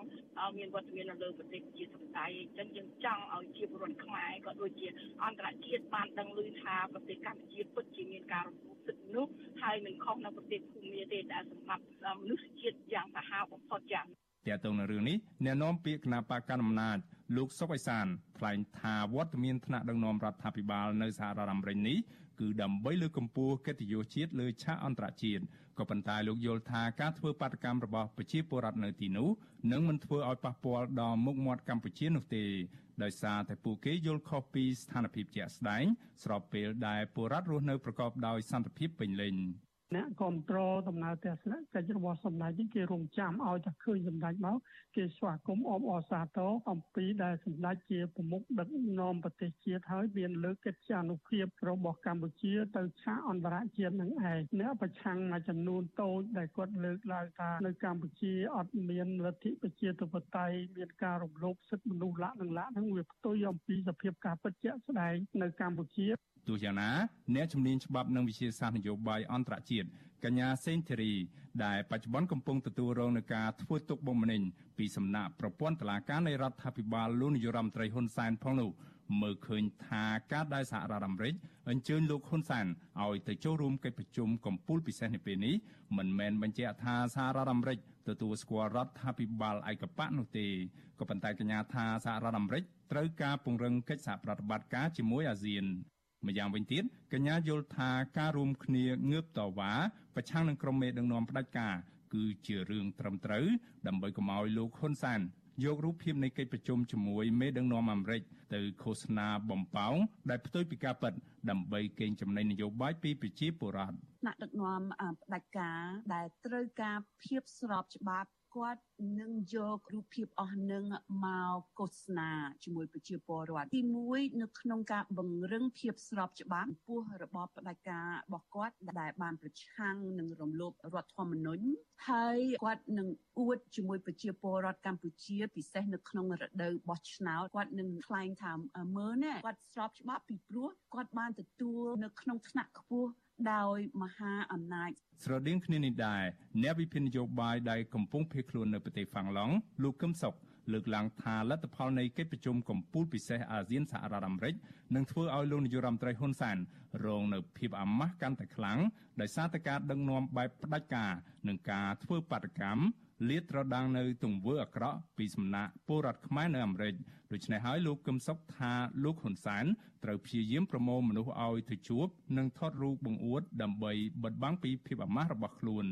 មានវត្តមាននៅលើប្រទេសជាសប្តាហ៍អញ្ចឹងយើងចង់ឲ្យជាពលរដ្ឋខ្មែរក៏ដូចជាអន្តរជាតិបានដឹងឮថាប្រទេសកម្ពុជាពិតជាមានការរំលោភសិទ្ធិមនុស្សហើយមិនខុសនៅប្រទេសភូមាទេដែលសម្រាប់មនុស្សជាតិយ៉ាងសាហាវបំផុតយ៉ាងតើតើនៅរឿងនេះអ្នកនាំពាក្យគណៈបកកណ្ដាលអំណាចលោកសុកអេសានថ្លែងថាវត្តមានថ្នាក់ដឹកនាំរដ្ឋាភិបាលនៅសហរដ្ឋអាមេរិកនេះគឺដើម្បីលើកកម្ពស់កិត្តិយសជាតិលើឆាកអន្តរជាតិក៏ប៉ុន្តែលោកយល់ថាការធ្វើបាតកម្មរបស់ប្រជាពលរដ្ឋនៅទីនោះនឹងមិនធ្វើឲ្យប៉ះពាល់ដល់មុខមាត់កម្ពុជានោះទេដោយសារតែពួកគេយល់ខុសពីស្ថានភាពជាក់ស្ដែងស្របពេលដែលពលរដ្ឋរស់នៅប្រកបដោយសន្តិភាពពេញលេញ។ អ្នកគ្រប់គ្រងដំណើរទស្សនកិច្ចរបស់សម្ដេចនេះគេរងចាំឲ្យតែឃើញសម្ដេចមកគេស្វាគមន៍អបអរសាទរអំពីដែលសម្ដេចជាប្រមុខដឹកនាំប្រទេសជាតិហើយមានលើកកិច្ចអនុភាពរបស់កម្ពុជាទៅឆាកអន្តរជាតិនឹងឯងអ្នកប្រឆាំងមួយចំនួនតូចដែលគាត់លើកឡើងថានៅកម្ពុជាអត់មានលទ្ធិប្រជាធិបតេយ្យមានការរំលោភសិទ្ធិមនុស្សលក្ខនឹងលក្ខនឹងវាផ្ទុយអំពីសភាពការពិតជាក់ស្ដែងនៅកម្ពុជា ទោះយ៉ាងណាអ្នកជំនាញច្បាប់និងវិជាសាស្ត្រនយោបាយអន្តរជាតិកញ្ញាសេងធីរី ដែលបច្ចុប្បន្នកំពុងទទួលរងនឹងការធ្វើទុកបុកម្នេញពីសំណាក់ប្រព័ន្ធតុលាការនៃរដ្ឋាភិបាលលោកនាយរដ្ឋមន្ត្រីហ៊ុនសែនផងនោះមើលឃើញថាការដែលសហរដ្ឋអាមេរិកអញ្ជើញលោកហ៊ុនសែនឲ្យទៅចូលរួមកិច្ចប្រជុំកំពូលពិសេសនៅពេលនេះមិនមែនបញ្ជាក់ថាសហរដ្ឋអាមេរិកទទួលស្គាល់រដ្ឋាភិបាលឯកបកនោះទេក៏ប៉ុន្តែកញ្ញាថាសហរដ្ឋអាមេរិកត្រូវការពង្រឹងកិច្ចសហប្រតិបត្តិការជាមួយអាស៊ាន ម្យ៉ាងវិញទៀតកញ្ញាយល់ថាការរួមគ្នាងើបតវ៉ាប្រឆាំងនឹងក្រុមមេដឹកនាំផ្ដាច់ការគឺជារឿងត្រឹមត្រូវដើម្បីកុំឲ្យលោកហ៊ុនសែនយករូបភាពនៃកិច្ចប្រជុំជាមួយមេដឹកនាំអាមេរិកទៅឃោសនាបំផោងដែលផ្ទុយពីការពិតដើម្បីកេងចំណេញនយោបាយពីប្រជាពលរដ្ឋថ្នាក់ដឹកនាំផ្ដាច់ការដែលត្រូវការភាពស្របច្បាប់ គាត់នឹងយករូបភាពអស់នឹងមកឃោសនាជាមួយប្រជាពលរដ្ឋទី1នៅក្នុងការបង្រឹងភាពស្របច្បាប់ពោះរបបផ្ដាច់ការរបស់គាត់ដែលបានប្រឆាំងនឹងរំលោភរដ្ឋធម្មនុញ្ញហើយគាត់នឹងអួតជាមួយប្រជាពលរដ្ឋកម្ពុជាពិសេសនៅក្នុងរដូវបោះឆ្នោតគាត់នឹងថ្លែងថាមើលណាគាត់ស្របច្បាប់ពីព្រោះគាត់បានទទួលនៅក្នុងថ្នាក់ខ្ពស់ ដោយមហាអំណាចស្រដៀងគ្នានេះដែរអ្នកវិភាគនយោបាយដែលកំពុងភៀសខ្លួននៅប្រទេសហ្វាំងឡង់លោកកឹមសុខលើកឡើងថាលទ្ធផលនៃកិច្ចប្រជុំកំពូលពិសេសអាស៊ានសហរដ្ឋអាមេរិកនឹងធ្វើឲ្យលោកនាយរដ្ឋមន្ត្រីហ៊ុនសែនរងនៅភាពអាម៉ាស់កាន់តែខ្លាំងដោយសារតែការដឹកនាំបែបផ្ដាច់ការនិងការធ្វើបាតកម្ម លាតត្រដាងនៅទង្វើអាក្រក់ពីសំណាក់ពលរដ្ឋខ្មែរនៅអាមេរិកដូច្នេះហើយលោកកឹមសុខថាលោកហ៊ុនសែនត្រូវព្យាយាមប្រមូលមនុស្សឲ្យទៅជួប និងថតរូបបង្អួត ដើម្បីបិទបាំងពីភាពអាម៉ាស់របស់ខ្លួន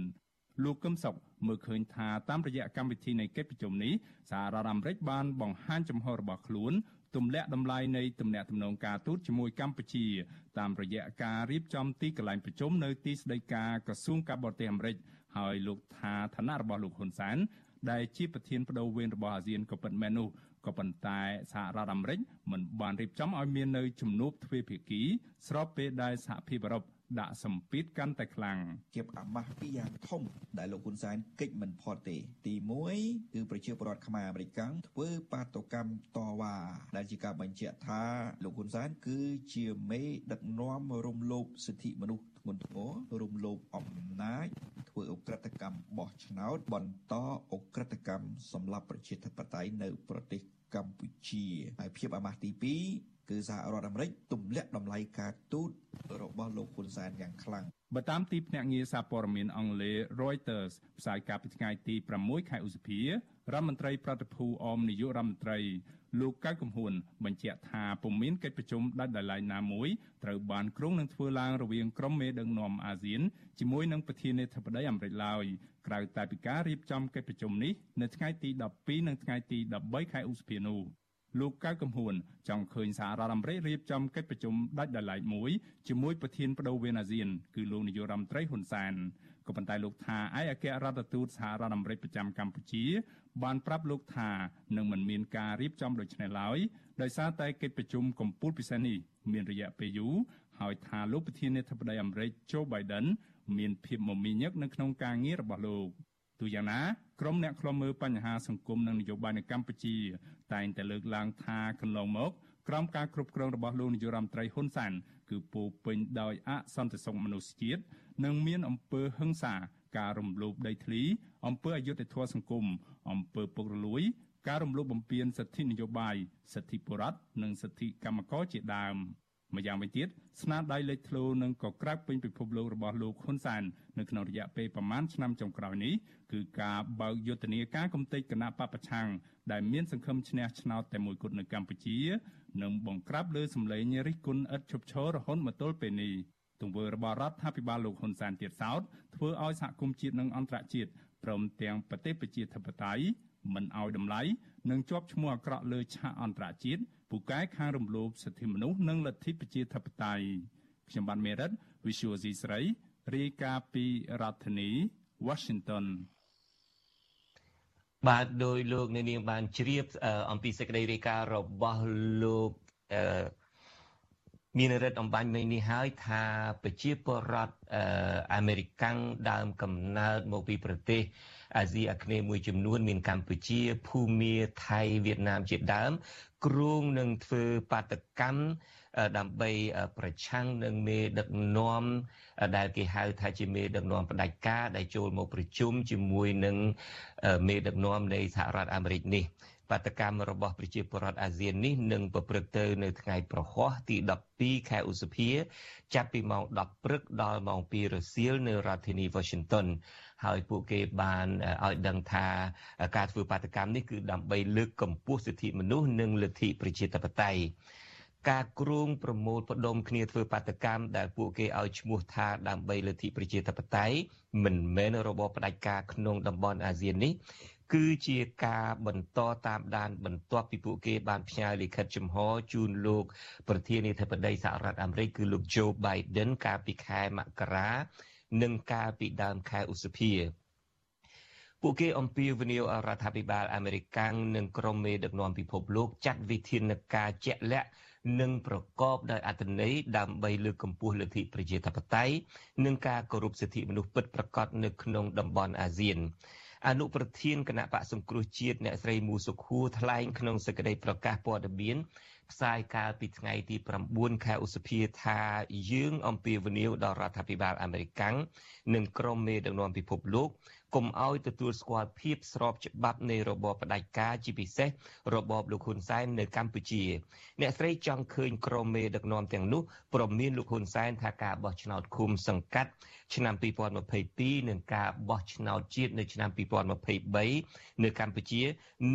លោកកឹមសុខមើលឃើញថាតាមរយៈកម្មវិធីនៃកិច្ចប្រជុំនេះសហរដ្ឋអាមេរិកបានបង្ហាញចំហរបស់ខ្លួនទម្លាក់តម្លៃនៃទំនាក់ទំនងការទូតជាមួយកម្ពុជា តាមរយៈការរៀបចំទីកន្លែងប្រជុំនៅទីស្តីការក្រសួងការបរទេសអាមេរិក ហើយលោកថាឋានៈរបស់លោកហ៊ុនសែនដែលជាប្រធានបដូវវេនរបស់អាស៊ានក៏ពិតមែននោះក៏ប៉ុន្តែសហរដ្ឋអាមេរិកមិនបានរៀបចំឲ្យមាននៅជំនួបទ្វេភាគី ស្របពេលដែលសហភាពអឺរ៉ុបដាក់សម្ពាធកាន់តែខ្លាំងជាអាម៉ាស់ពីយ៉ាងធំដែលលោកហ៊ុនសែនកិច្ចមិនផុតទេ ទី1គឺប្រជាពលរដ្ឋខ្មែរអាមេរិកធ្វើបាតុកម្មតវ៉ាដែលជាការបញ្ជាក់ថាលោកហ៊ុនសែនគឺជាមេដឹកនាំរំលោភសិទ្ធិមនុស្ស ធ្ងន់ធ្ងររំលោភអំណាចធ្វើអ ுக ្រិតកម្មបោះឆ្នោតបន្តអ ுக ្រិតកម្មសម្រាប់ប្រជាធិបតេយ្យនៅប្រទេសកម្ពុជាហើយភាពអាម៉ាស់ទី2គឺសហរដ្ឋអាមេរិកទម្លាក់តម្លៃការទូតរបស់លោកហ៊ុនសែនយ៉ាងខ្លាំងបើតាមទីភ្នាក់ងារសារព័ត៌មានអង់គ្លេស Reuters ផ្សាយកាលពីថ្ងៃទី6ខែឧសភារដ្ឋមន្ត្រីប្រតិភូអមនាយករដ្ឋមន្ត្រី លោកកៅកំហួនបញ្ជាក់ថាពុំមានកិច្ចប្រជុំដាច់ដោយឡែកណាមួយត្រូវបានក្រុងនឹងធ្វើឡើងរវាងក្រុមមេដឹកនាំអាស៊ានជាមួយនឹងប្រធានាធិបតីអាមេរិកឡើយក្រៅតែពីការរៀបចំកិច្ចប្រជុំនេះនៅថ្ងៃទី12និងថ្ងៃទី13ខែឧសភានោះ លោកកៅកំហួនចង់ឃើញសហរដ្ឋអាមេរិករៀបចំកិច្ចប្រជុំដាច់ដោយឡែកមួយជាមួយប្រធានបដូវវេនអាស៊ានគឺលោកនាយករដ្ឋមន្ត្រីហ៊ុនសែនក៏ប៉ុន្តែលោកថាឯកអគ្គរដ្ឋទូតសហរដ្ឋអាមេរិកប្រចាំកម្ពុជា បានប្រាប់លោកថានឹងមិនមានការរៀបចំដូចនេះឡើយដោយសារតែកិច្ចប្រជុំកំពូលពិសេសនេះមានរយៈពេលយូរហើយថាលោកប្រធានាធិបតីអាមេរិក Joe Biden មានភាពមមាញឹកនៅក្នុងការងាររបស់លោកទទូយ៉ាងណាក្រុមអ្នកខ្លំមើលបញ្ហាសង្គមនិងនយោបាយនៅកម្ពុជា តែងតែលើកឡើងថាកន្លងមកក្រោមការគ្រប់គ្រងរបស់លោកនាយរដ្ឋមន្ត្រីហ៊ុនសែនគឺពោពេញដោយអសន្តិសុខមនុស្សជាតិនិងមានអំពើហិង្សា ការរំលោភដីធ្លីអំពើអយុត្តិធម៌សង្គមអំពើពុករលួយ ការរំលោភបំពានសិទ្ធិនយោបាយសិទ្ធិបុរដ្ឋនិងសិទ្ធិកម្មករជាដើម ម្យ៉ាងវិញទៀតស្នាដៃលេចធ្លោនិងក៏ក្រើកពេញពិភពលោករបស់លោកហ៊ុនសែននៅក្នុងរយៈពេលប្រមាណឆ្នាំចុងក្រោយនេះគឺការបើកយុទ្ធនាការកំទេចគណៈបពប្រឆាំងដែលមានសង្ឃឹមឈ្នះឆ្នោតតែមួយគត់នៅកម្ពុជានិងបង្ក្រាបលើសម្លេងរិះគន់ឥតឈប់ឈររហូតមកទល់ពេលនេះទង្វើរបស់រដ្ឋាភិបាលលោកហ៊ុនសែនទៀតសោតធ្វើឲ្យសហគមន៍ជាតិនិងអន្តរជាតិព្រមទាំងប្រទេសប្រជាធិបតេយ្យមិនឲ្យតម្លៃនិងជាប់ឈ្មោះអាក្រក់លើឆាកអន្តរជាតិ ពូកែខាងរំលោភសិទ្ធិមនុស្សនិងលទ្ធិប្រជាធិបតេយ្យខ្ញុំបានមេរិត Visual C ស្រីរាយការណ៍ពីរដ្ឋធានី Washington បាទដោយលោកអ្នកនាងបានជ្រាបអំពីសេចក្តីរាយការណ៍របស់លោកអឺ មានរិទ្ធអំបញ្ញមិញនេះហើយថាប្រជាពលរដ្ឋអាមេរិកាំងដើមកំណើតមកពីប្រទេសអាស៊ីអាគ្នេយ៍មួយចំនួន មានកម្ពុជាភូមាថៃវៀតណាមជាដើមគ្រោងនឹងធ្វើបាតកម្មដើម្បីប្រឆាំងនឹងមេដឹកនាំដែលគេហៅថាជាមេដឹកនាំផ្ដាច់ការដែលចូលមកប្រជុំជាមួយនឹងមេដឹកនាំនៃសហរដ្ឋអាមេរិកនេះ បាតកម្មរបស់ប្រជាពលរដ្ឋអាស៊ាននេះនឹងប្រព្រឹត្តទៅនៅថ្ងៃប្រហ័សទី12ខែឧសភា ចាប់ពីម៉ោង10ព្រឹកដល់ម៉ោង2រសៀលនៅរដ្ឋធានី Washington ហើយពួកគេបានឲ្យដឹងថាការធ្វើបាតកម្មនេះគឺដើម្បីលើកកម្ពស់សិទ្ធិមនុស្សនិងលទ្ធិប្រជាធិបតេយ្យការគ្រងប្រមូលផ្ដុំគ្នាធ្វើបាតកម្មដែលពួកគេឲ្យឈ្មោះថាដើម្បីលទ្ធិប្រជាធិបតេយ្យមិនមែនរបបផ្ដាច់ការក្នុងតំបន់អាស៊ាននេះ គឺជាការបន្តតាមដានបន្ទាប់ពីពួកគេបានផ្ញើលិខិតចំហជូនលោក ប្រធានាធិបតីសហរដ្ឋអាមេរិកគឺលោក Joe Biden កាលពីខែមករានិងកាលពីដើមខែឧសភាពួកគេអំពាវនាវរដ្ឋាភិបាលអាមេរិកនិងក្រុមមេដឹកនាំពិភពលោកចាត់វិធានការជាក់លាក់និងប្រកបដោយអត្ថន័យដើម្បីលើកកម្ពស់លទ្ធិប្រជាធិបតេយ្យនិងការគោរពសិទ្ធិមនុស្សពិតប្រាកដនៅក្នុងតំបន់អាស៊ាន អនុប្រធានគណៈបកសង្គ្រោះជាតិអ្នកស្រីមូសុខួរថ្លែងក្នុងសេចក្តីប្រកាសព័ត៌មានផ្សាយកាលពីថ្ងៃទី9ខែឧសភាថាយើងអំពាវនាវដល់រដ្ឋាភិបាលអាមេរិកនិងក្រុមមេដឹកនាំពិភពលោក កុំឲ្យទទួលស្គាល់ភាពស្របច្បាប់នៃរបបផ្ដាច់ការជាពិសេសរបបលោកហ៊ុនសែននៅកម្ពុជា អ្នកស្រីចង់ឃើញក្រុមមេដឹកនាំទាំងនោះប្រមានលោកហ៊ុនសែនថាការបោះឆ្នោតឃុំសង្កាត់ឆ្នាំ2022និងការបោះឆ្នោតជាតិនៅឆ្នាំ2023នៅកម្ពុជា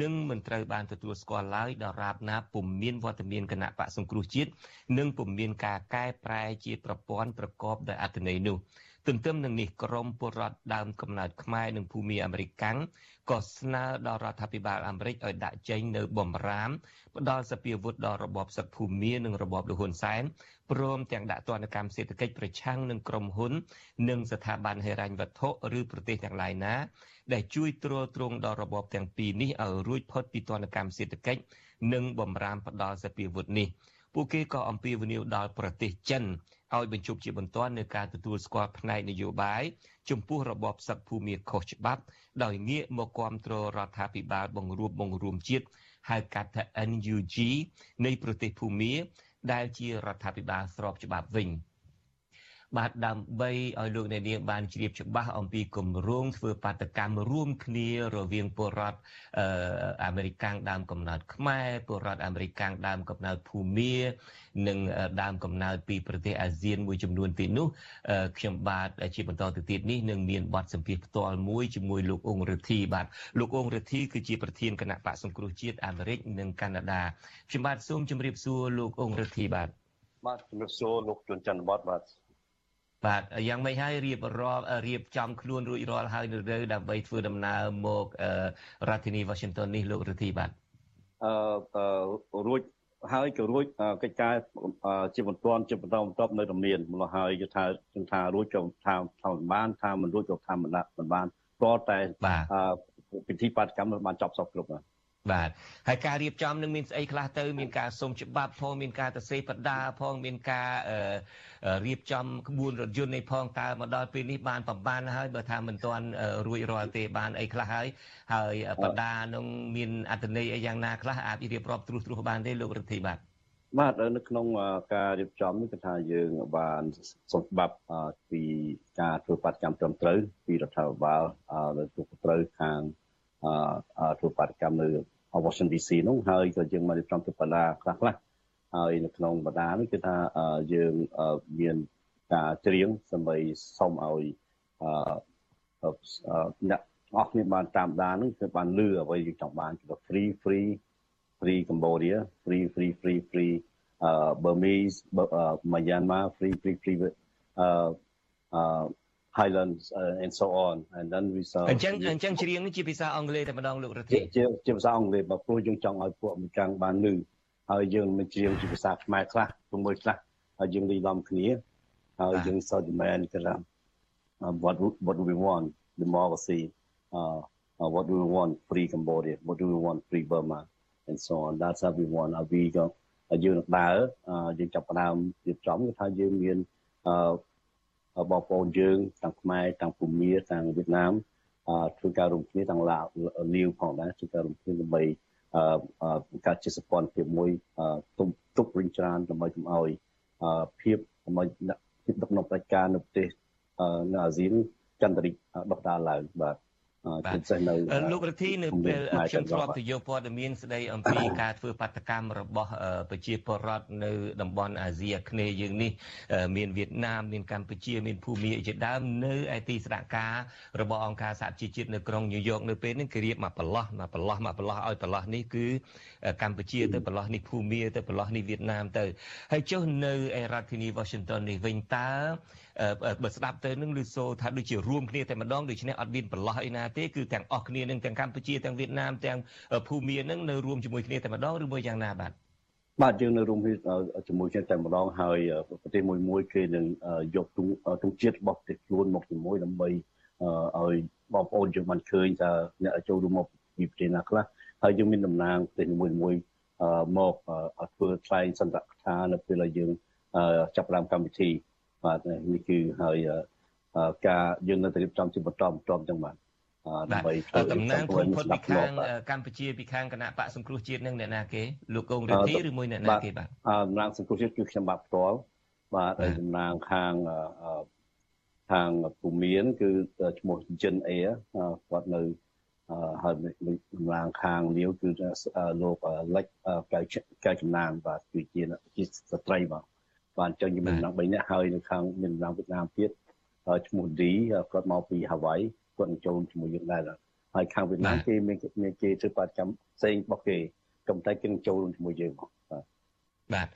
នឹងមិនត្រូវបានទទួលស្គាល់ឡើយដរាបណាពុំមានវត្តមានគណៈបកសង្គ្រោះជាតិនិងពុំមានការកែប្រែជាប្រព័ន្ធប្រកបដោយអត្ថន័យនោះ ទន្ទឹមនឹងនេះក្រមពលរដ្ឋដើមកំណើតខ្មែរនិងភូមិអាមេរិកាំងក៏ស្នើដល់រដ្ឋាភិបាលអាមេរិកឲ្យដាក់ចេញនៅបំរាមផ្ដល់សពាវុធដល់របបសឹកភូមិនិងរបបលហ៊ុនសែនព្រមទាំងដាក់ទណ្ឌកម្មសេដ្ឋកិច្ចប្រឆាំងនឹងក្រុមហ៊ុន និងស្ថាប័នហិរញ្ញវត្ថុឬប្រទេសទាំងឡាយណាដែលជួយទ្រទ្រង់ដល់របបទាំងពីរនេះឲ្យរួចផុតពីទណ្ឌកម្មសេដ្ឋកិច្ចនិងបំរាមផ្ដល់សពាវុធនេះ ពួកគេក៏អំពាវនាវដល់ប្រទេសចិនឲ្យបញ្ឈប់ជាបន្ទាន់នៅការទទួលស្គាល់ផ្នែកនយោបាយចំពោះរបបសឹកភូមិខុសច្បាប់ ដោយងាកមកគាំទ្ររដ្ឋាភិបាលបង្រួបបង្រួមជាតិហៅកាត់ថា NUG នៃប្រទេសភូមាដែលជារដ្ឋាភិបាលស្របច្បាប់វិញ។ បាទដើម្បីឲ្យលោកអ្នកនាងបានជ្រាបច្បាស់អំពីគម្រោងធ្វើបាតកម្មរួមគ្នារវាងពលរដ្ឋអាមេរិកាំងដើមកំណើតខ្មែរពលរដ្ឋអាមេរិកាំងដើមកំណើតភូមានិងដើមកំណើតពីប្រទេសអាស៊ានមួយចំនួនទៀតនោះខ្ញុំបាទជាបន្តទៅទៀតនេះនឹងមានបទសម្ភាសផ្ទាល់មួយជាមួយលោកអង្គរិទ្ធីបាទលោកអង្គរិទ្ធីគឺជាប្រធានគណៈបកសង្គ្រោះជាតិអាមេរិកនិងកាណាដាខ្ញុំបាទសូមជម្រាបសួរលោកអង្គរិទ្ធីបាទបាទជម្រាបសួរលោកជួនច័ន្ទវត្តបាទ បាទយ៉ាងម៉េចហើយរៀបរាប់រៀបចំខ្លួនរួចរាល់ហើយនៅលើដើម្បីធ្វើដំណើរមករដ្ឋធានី Washington នេះលោករទ្ធីបាទអឺរួចហើយក៏រួចកិច្ចការជាបន្ទាន់ជាបន្តបន្ទាប់នៅតែមានម្ល៉េះហើយគឺថាខ្ញុំថារួចក៏ថាថាមិនបានថាមិនរួចក៏ថាមិនបានមិនបានព្រោះតែពិធីបាតកម្មបានចប់សពគ្រប់ហើយ បាទហើយការរៀបចំនឹងមានស្អីខ្លះទៅមានការសុំច្បាប់ផងមានការទៅសេបដាផងមានការរៀបចំក្បួនរថយន្តនេះផងតើមកដល់ពេលនេះបានប្របានហើយបើថាមិនទាន់រួចរាល់ទេបានអីខ្លះហើយហើយបដានឹងមានអត្តន័យអីយ៉ាងណាខ្លះអាចរៀបរាប់ត្រួសត្រាសបានទេលោករដ្ឋាភិបាលបាទនៅក្នុងការរៀបចំនេះគឺថាយើងបានសុំច្បាប់ពីការធ្វើបាតកម្មត្រឹមត្រូវពីរដ្ឋាភិបាលនៅត្រូវខាងធ្វើបាតកម្មនៅ Washington DC នោះហើយក៏យើងមករៀបចំទៅបណ្ដាខ្លះខ្លះហើយនៅក្នុងបណ្ដានេះគឺថាយើងមានការច្រៀងដើម្បីសុំឲ្យអ្នកអស់គ្នាបានតាមដាននឹងគឺបានលឺអ្វីយើងចង់បានគឺ free free free Cambodia free free free free uh Burmese uh, Myanmar free free free uh uh Highlands uh, and so on and then we saw អញ្ចឹងអញ្ចឹងច្រៀងនេះជាភាសាអង់គ្លេសតែម្ដងលោករដ្ឋាជាជាភាសាអង់គ្លេសបើព្រោះយើងចង់ឲ្យពួកម្ចាស់បានលឺហើយយើងមិនច្រៀងជាភាសាខ្មែរខ្លះជាមួយខ្លះហើយយើងលីឡំគ្នាហើយយើង saw demand គឺថា what what do we want democracy uh, uh what do we want free Cambodia what do we want free Burma and so on that's how we want ហើយ we ក៏យើងនឹងដើរយើងចាប់ផ្ដើមរៀបចំគឺថាយើងមានអឺ បងប្អូនយើងទាំងខ្មែរទាំងភូមាទាំងវៀតណាមធ្វើការរួមគ្នាទាំងឡាវលាវផងដែរធ្វើការរួមគ្នាដើម្បីអឺការជាសពន្ធភាពមួយទុំទុកវិញច្រើនដើម្បីកុំឲ្យភាពដើម្បីភាពដឹកនាំប្រជាការនៅប្រទេសនៅអាស៊ានចន្ទរិកដុះដាលឡើងបាទ ជាពិសេសនៅលោករដ្ឋីនៅពេលខ្ញុំធ្លាប់ទៅយកព័ត៌មានស្ដីអំពីការធ្វើបាតកម្មរបស់ប្រជាពលរដ្ឋនៅតំបន់អាស៊ីអាគ្នេយ៍យើងនេះមានវៀតណាមមានកម្ពុជាមានភូមាជាដើមនៅឯទីស្នាក់ការរបស់អង្គការសហជីវជាតិនៅក្រុងញូវយ៉កនៅពេលនេះគេរៀបមកប្រឡោះមកប្រឡោះមកប្រឡោះឲ្យប្រឡោះនេះគឺកម្ពុជាទៅប្រឡោះនេះភូមាទៅប្រឡោះនេះវៀតណាមទៅហើយចុះនៅឯរដ្ឋធានី Washington នេះវិញតើ បើស្ដាប់ទៅនឹងឮសូថាដូចជារួមគ្នាតែម្ដងដូច្នេះអត់មានប្រឡោះអីណាទេគឺទាំងអស់គ្នានឹងទាំងកម្ពុជាទាំងវៀតណាមទាំងភូមានឹងនៅរួមជាមួយគ្នាតែម្ដងឬមួយយ៉ាងណាបាទបាទយើងនៅរួមជាមួយគ្នាតែម្ដងហើយប្រទេសមួយមួយគេនឹងយកទង់ជាតិរបស់ប្រទេសខ្លួនមកជាមួយដើម្បីឲ្យបងប្អូនយើងបានឃើញថាអ្នកចូលរួមមកពីប្រទេសណាខ្លះហើយយើងមានតំណាងប្រទេសមួយមួយមកធ្វើថ្លែងសន្ទរកថានៅពេលដែលយើងចាប់ផ្ដើមកម្មវិធី បាទនេះគឺហើយការយើងនៅតែរៀបចំជាបន្តបន្តចឹងបាទដើម្បីធ្វើតំណាងភូមិផុតពីខាងកម្ពុជាពីខាងគណៈបកសង្គ្រោះជាតិនឹងអ្នកណាគេលោកកងរាទីឬមួយអ្នកណាគេបាទតំណាងសង្គ្រោះជាតិគឺខ្ញុំបាទផ្ទាល់បាទហើយតំណាងខាងខាងភូមិមានគឺឈ្មោះចិនអេគាត់នៅហើយតំណាងខាងលាវគឺលោកលិចកៅកៅចំណានបាទគឺជាជាស្ត្រីបាទ បាទអញ្ចឹងយើងមានតំណាង3នាក់ហើយនៅខាងមានតំណាងវៀតណាមទៀតឈ្មោះឌីគាត់មកពីហាវ៉ៃគាត់នឹងចូលជាមួយយើងដែរហើយខាងវៀតណាមគេមានមានគេធ្វើបាតកម្មផ្សេងរបស់គេក៏តែគេនឹងចូលជាមួយយើងបាទបាទ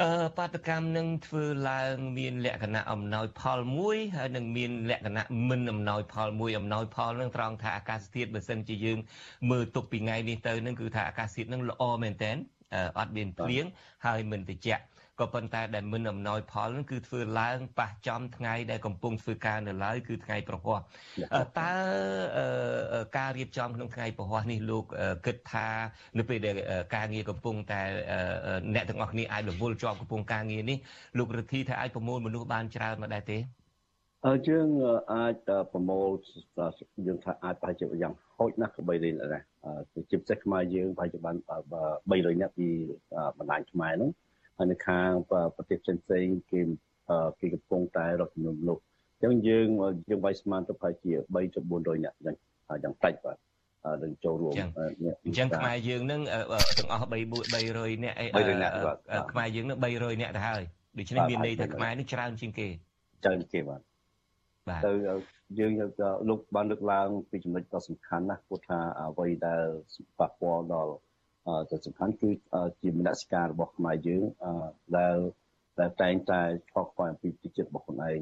អឺបាតកម្មនឹងធ្វើឡើងមានលក្ខណៈអំណោយផលមួយហើយនឹងមានលក្ខណៈមិនអំណោយផលមួយអំណោយផលនឹងត្រង់ថាអាកាសធាតុបើសិនជាយើងមើលទុកពីថ្ងៃនេះទៅនឹងគឺថាអាកាសធាតុនឹងល្អមែនតើអត់មានភ្លៀងហើយមិនត្រជាក់ ក៏ប៉ុន្តែដែលមិនអំណោយផលនឹងគឺធ្វើឡើងប៉ះចំថ្ងៃដែលកំពុងធ្វើការនៅឡើយគឺថ្ងៃប្រហ័សតើការរៀបចំក្នុងថ្ងៃប្រហ័សនេះលោកគិតថានៅពេលដែលការងារកំពុងតែអ្នកទាំងអស់គ្នាអាចរវល់ជាប់កំពុងការងារនេះលោករដ្ឋីថាអាចប្រមូលមនុស្សបានច្រើនមកដែរទេអឺយើងអាចប្រមូលយើងថាអាចប្រហែលជាយ៉ាងហោចណាស់ក៏3លានដែរជាពិសេសខ្មែរយើងប្រហែលជាបាន300នាក់ពីបណ្ដាញខ្មែរហ្នឹង ហើយនៅខាងប្រទេសផ្សេងៗគេគេកំពុងតែរកចំនួនមនុស្សអញ្ចឹងយើងយើងវាយស្មានទៅប្រហែលជា3ទៅ400នាក់យ៉ាងយ៉ាងតិចបាទនឹងចូលរួមអញ្ចឹងខ្មែរយើងនឹងទាំងអស់3 300នាក់អីខ្មែរយើងនឹង300នាក់ទៅហើយដូច្នេះមានន័យថាខ្មែរនឹងច្រើនជាងគេច្រើនគេបាទបាទទៅយើងលោកបានលើកឡើងពីចំណុចដ៏សំខាន់ណាស់ព្រោះថាអ្វីដែលប៉ះពាល់ដល់ ទៅសំខាន់គឺជាមនសិការរបស់ខ្មែរយើងដែលដែលតែងតែឆ្លងខ្វាយអំពីទីចិត្តរបស់ខ្លួនឯង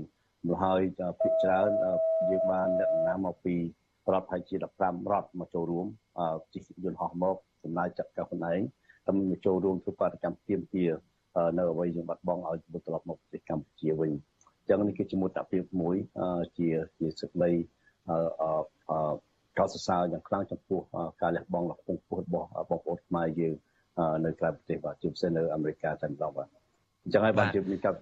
នោះហើយភាគច្រើនយើងបានលក្ខណៈមកពីរដ្ឋហើយជា15រដ្ឋមកចូលរួមជិះយន្តហោះមកសម្ដៅចាត់ការខ្លួនឯងដើម្បីមកចូលរួមធ្វើបាតកម្មទៀមទានៅអ្វីយើងបាត់បង់ឲ្យវិលត្រឡប់មកប្រទេសកម្ពុជាវិញអញ្ចឹងនេះគឺជាមោទនភាពមួយជាជាសេចក្តី កោតសរសើរយ៉ាងខ្លាំងចំពោះការលះបង់របស់ពោះរបស់បងប្អូនខ្មែរយើងនៅក្រៅប្រទេសបាទជាពិសេសនៅអាមេរិកតែម្ដងបាទអញ្ចឹងហើយបាទជាមានកាត់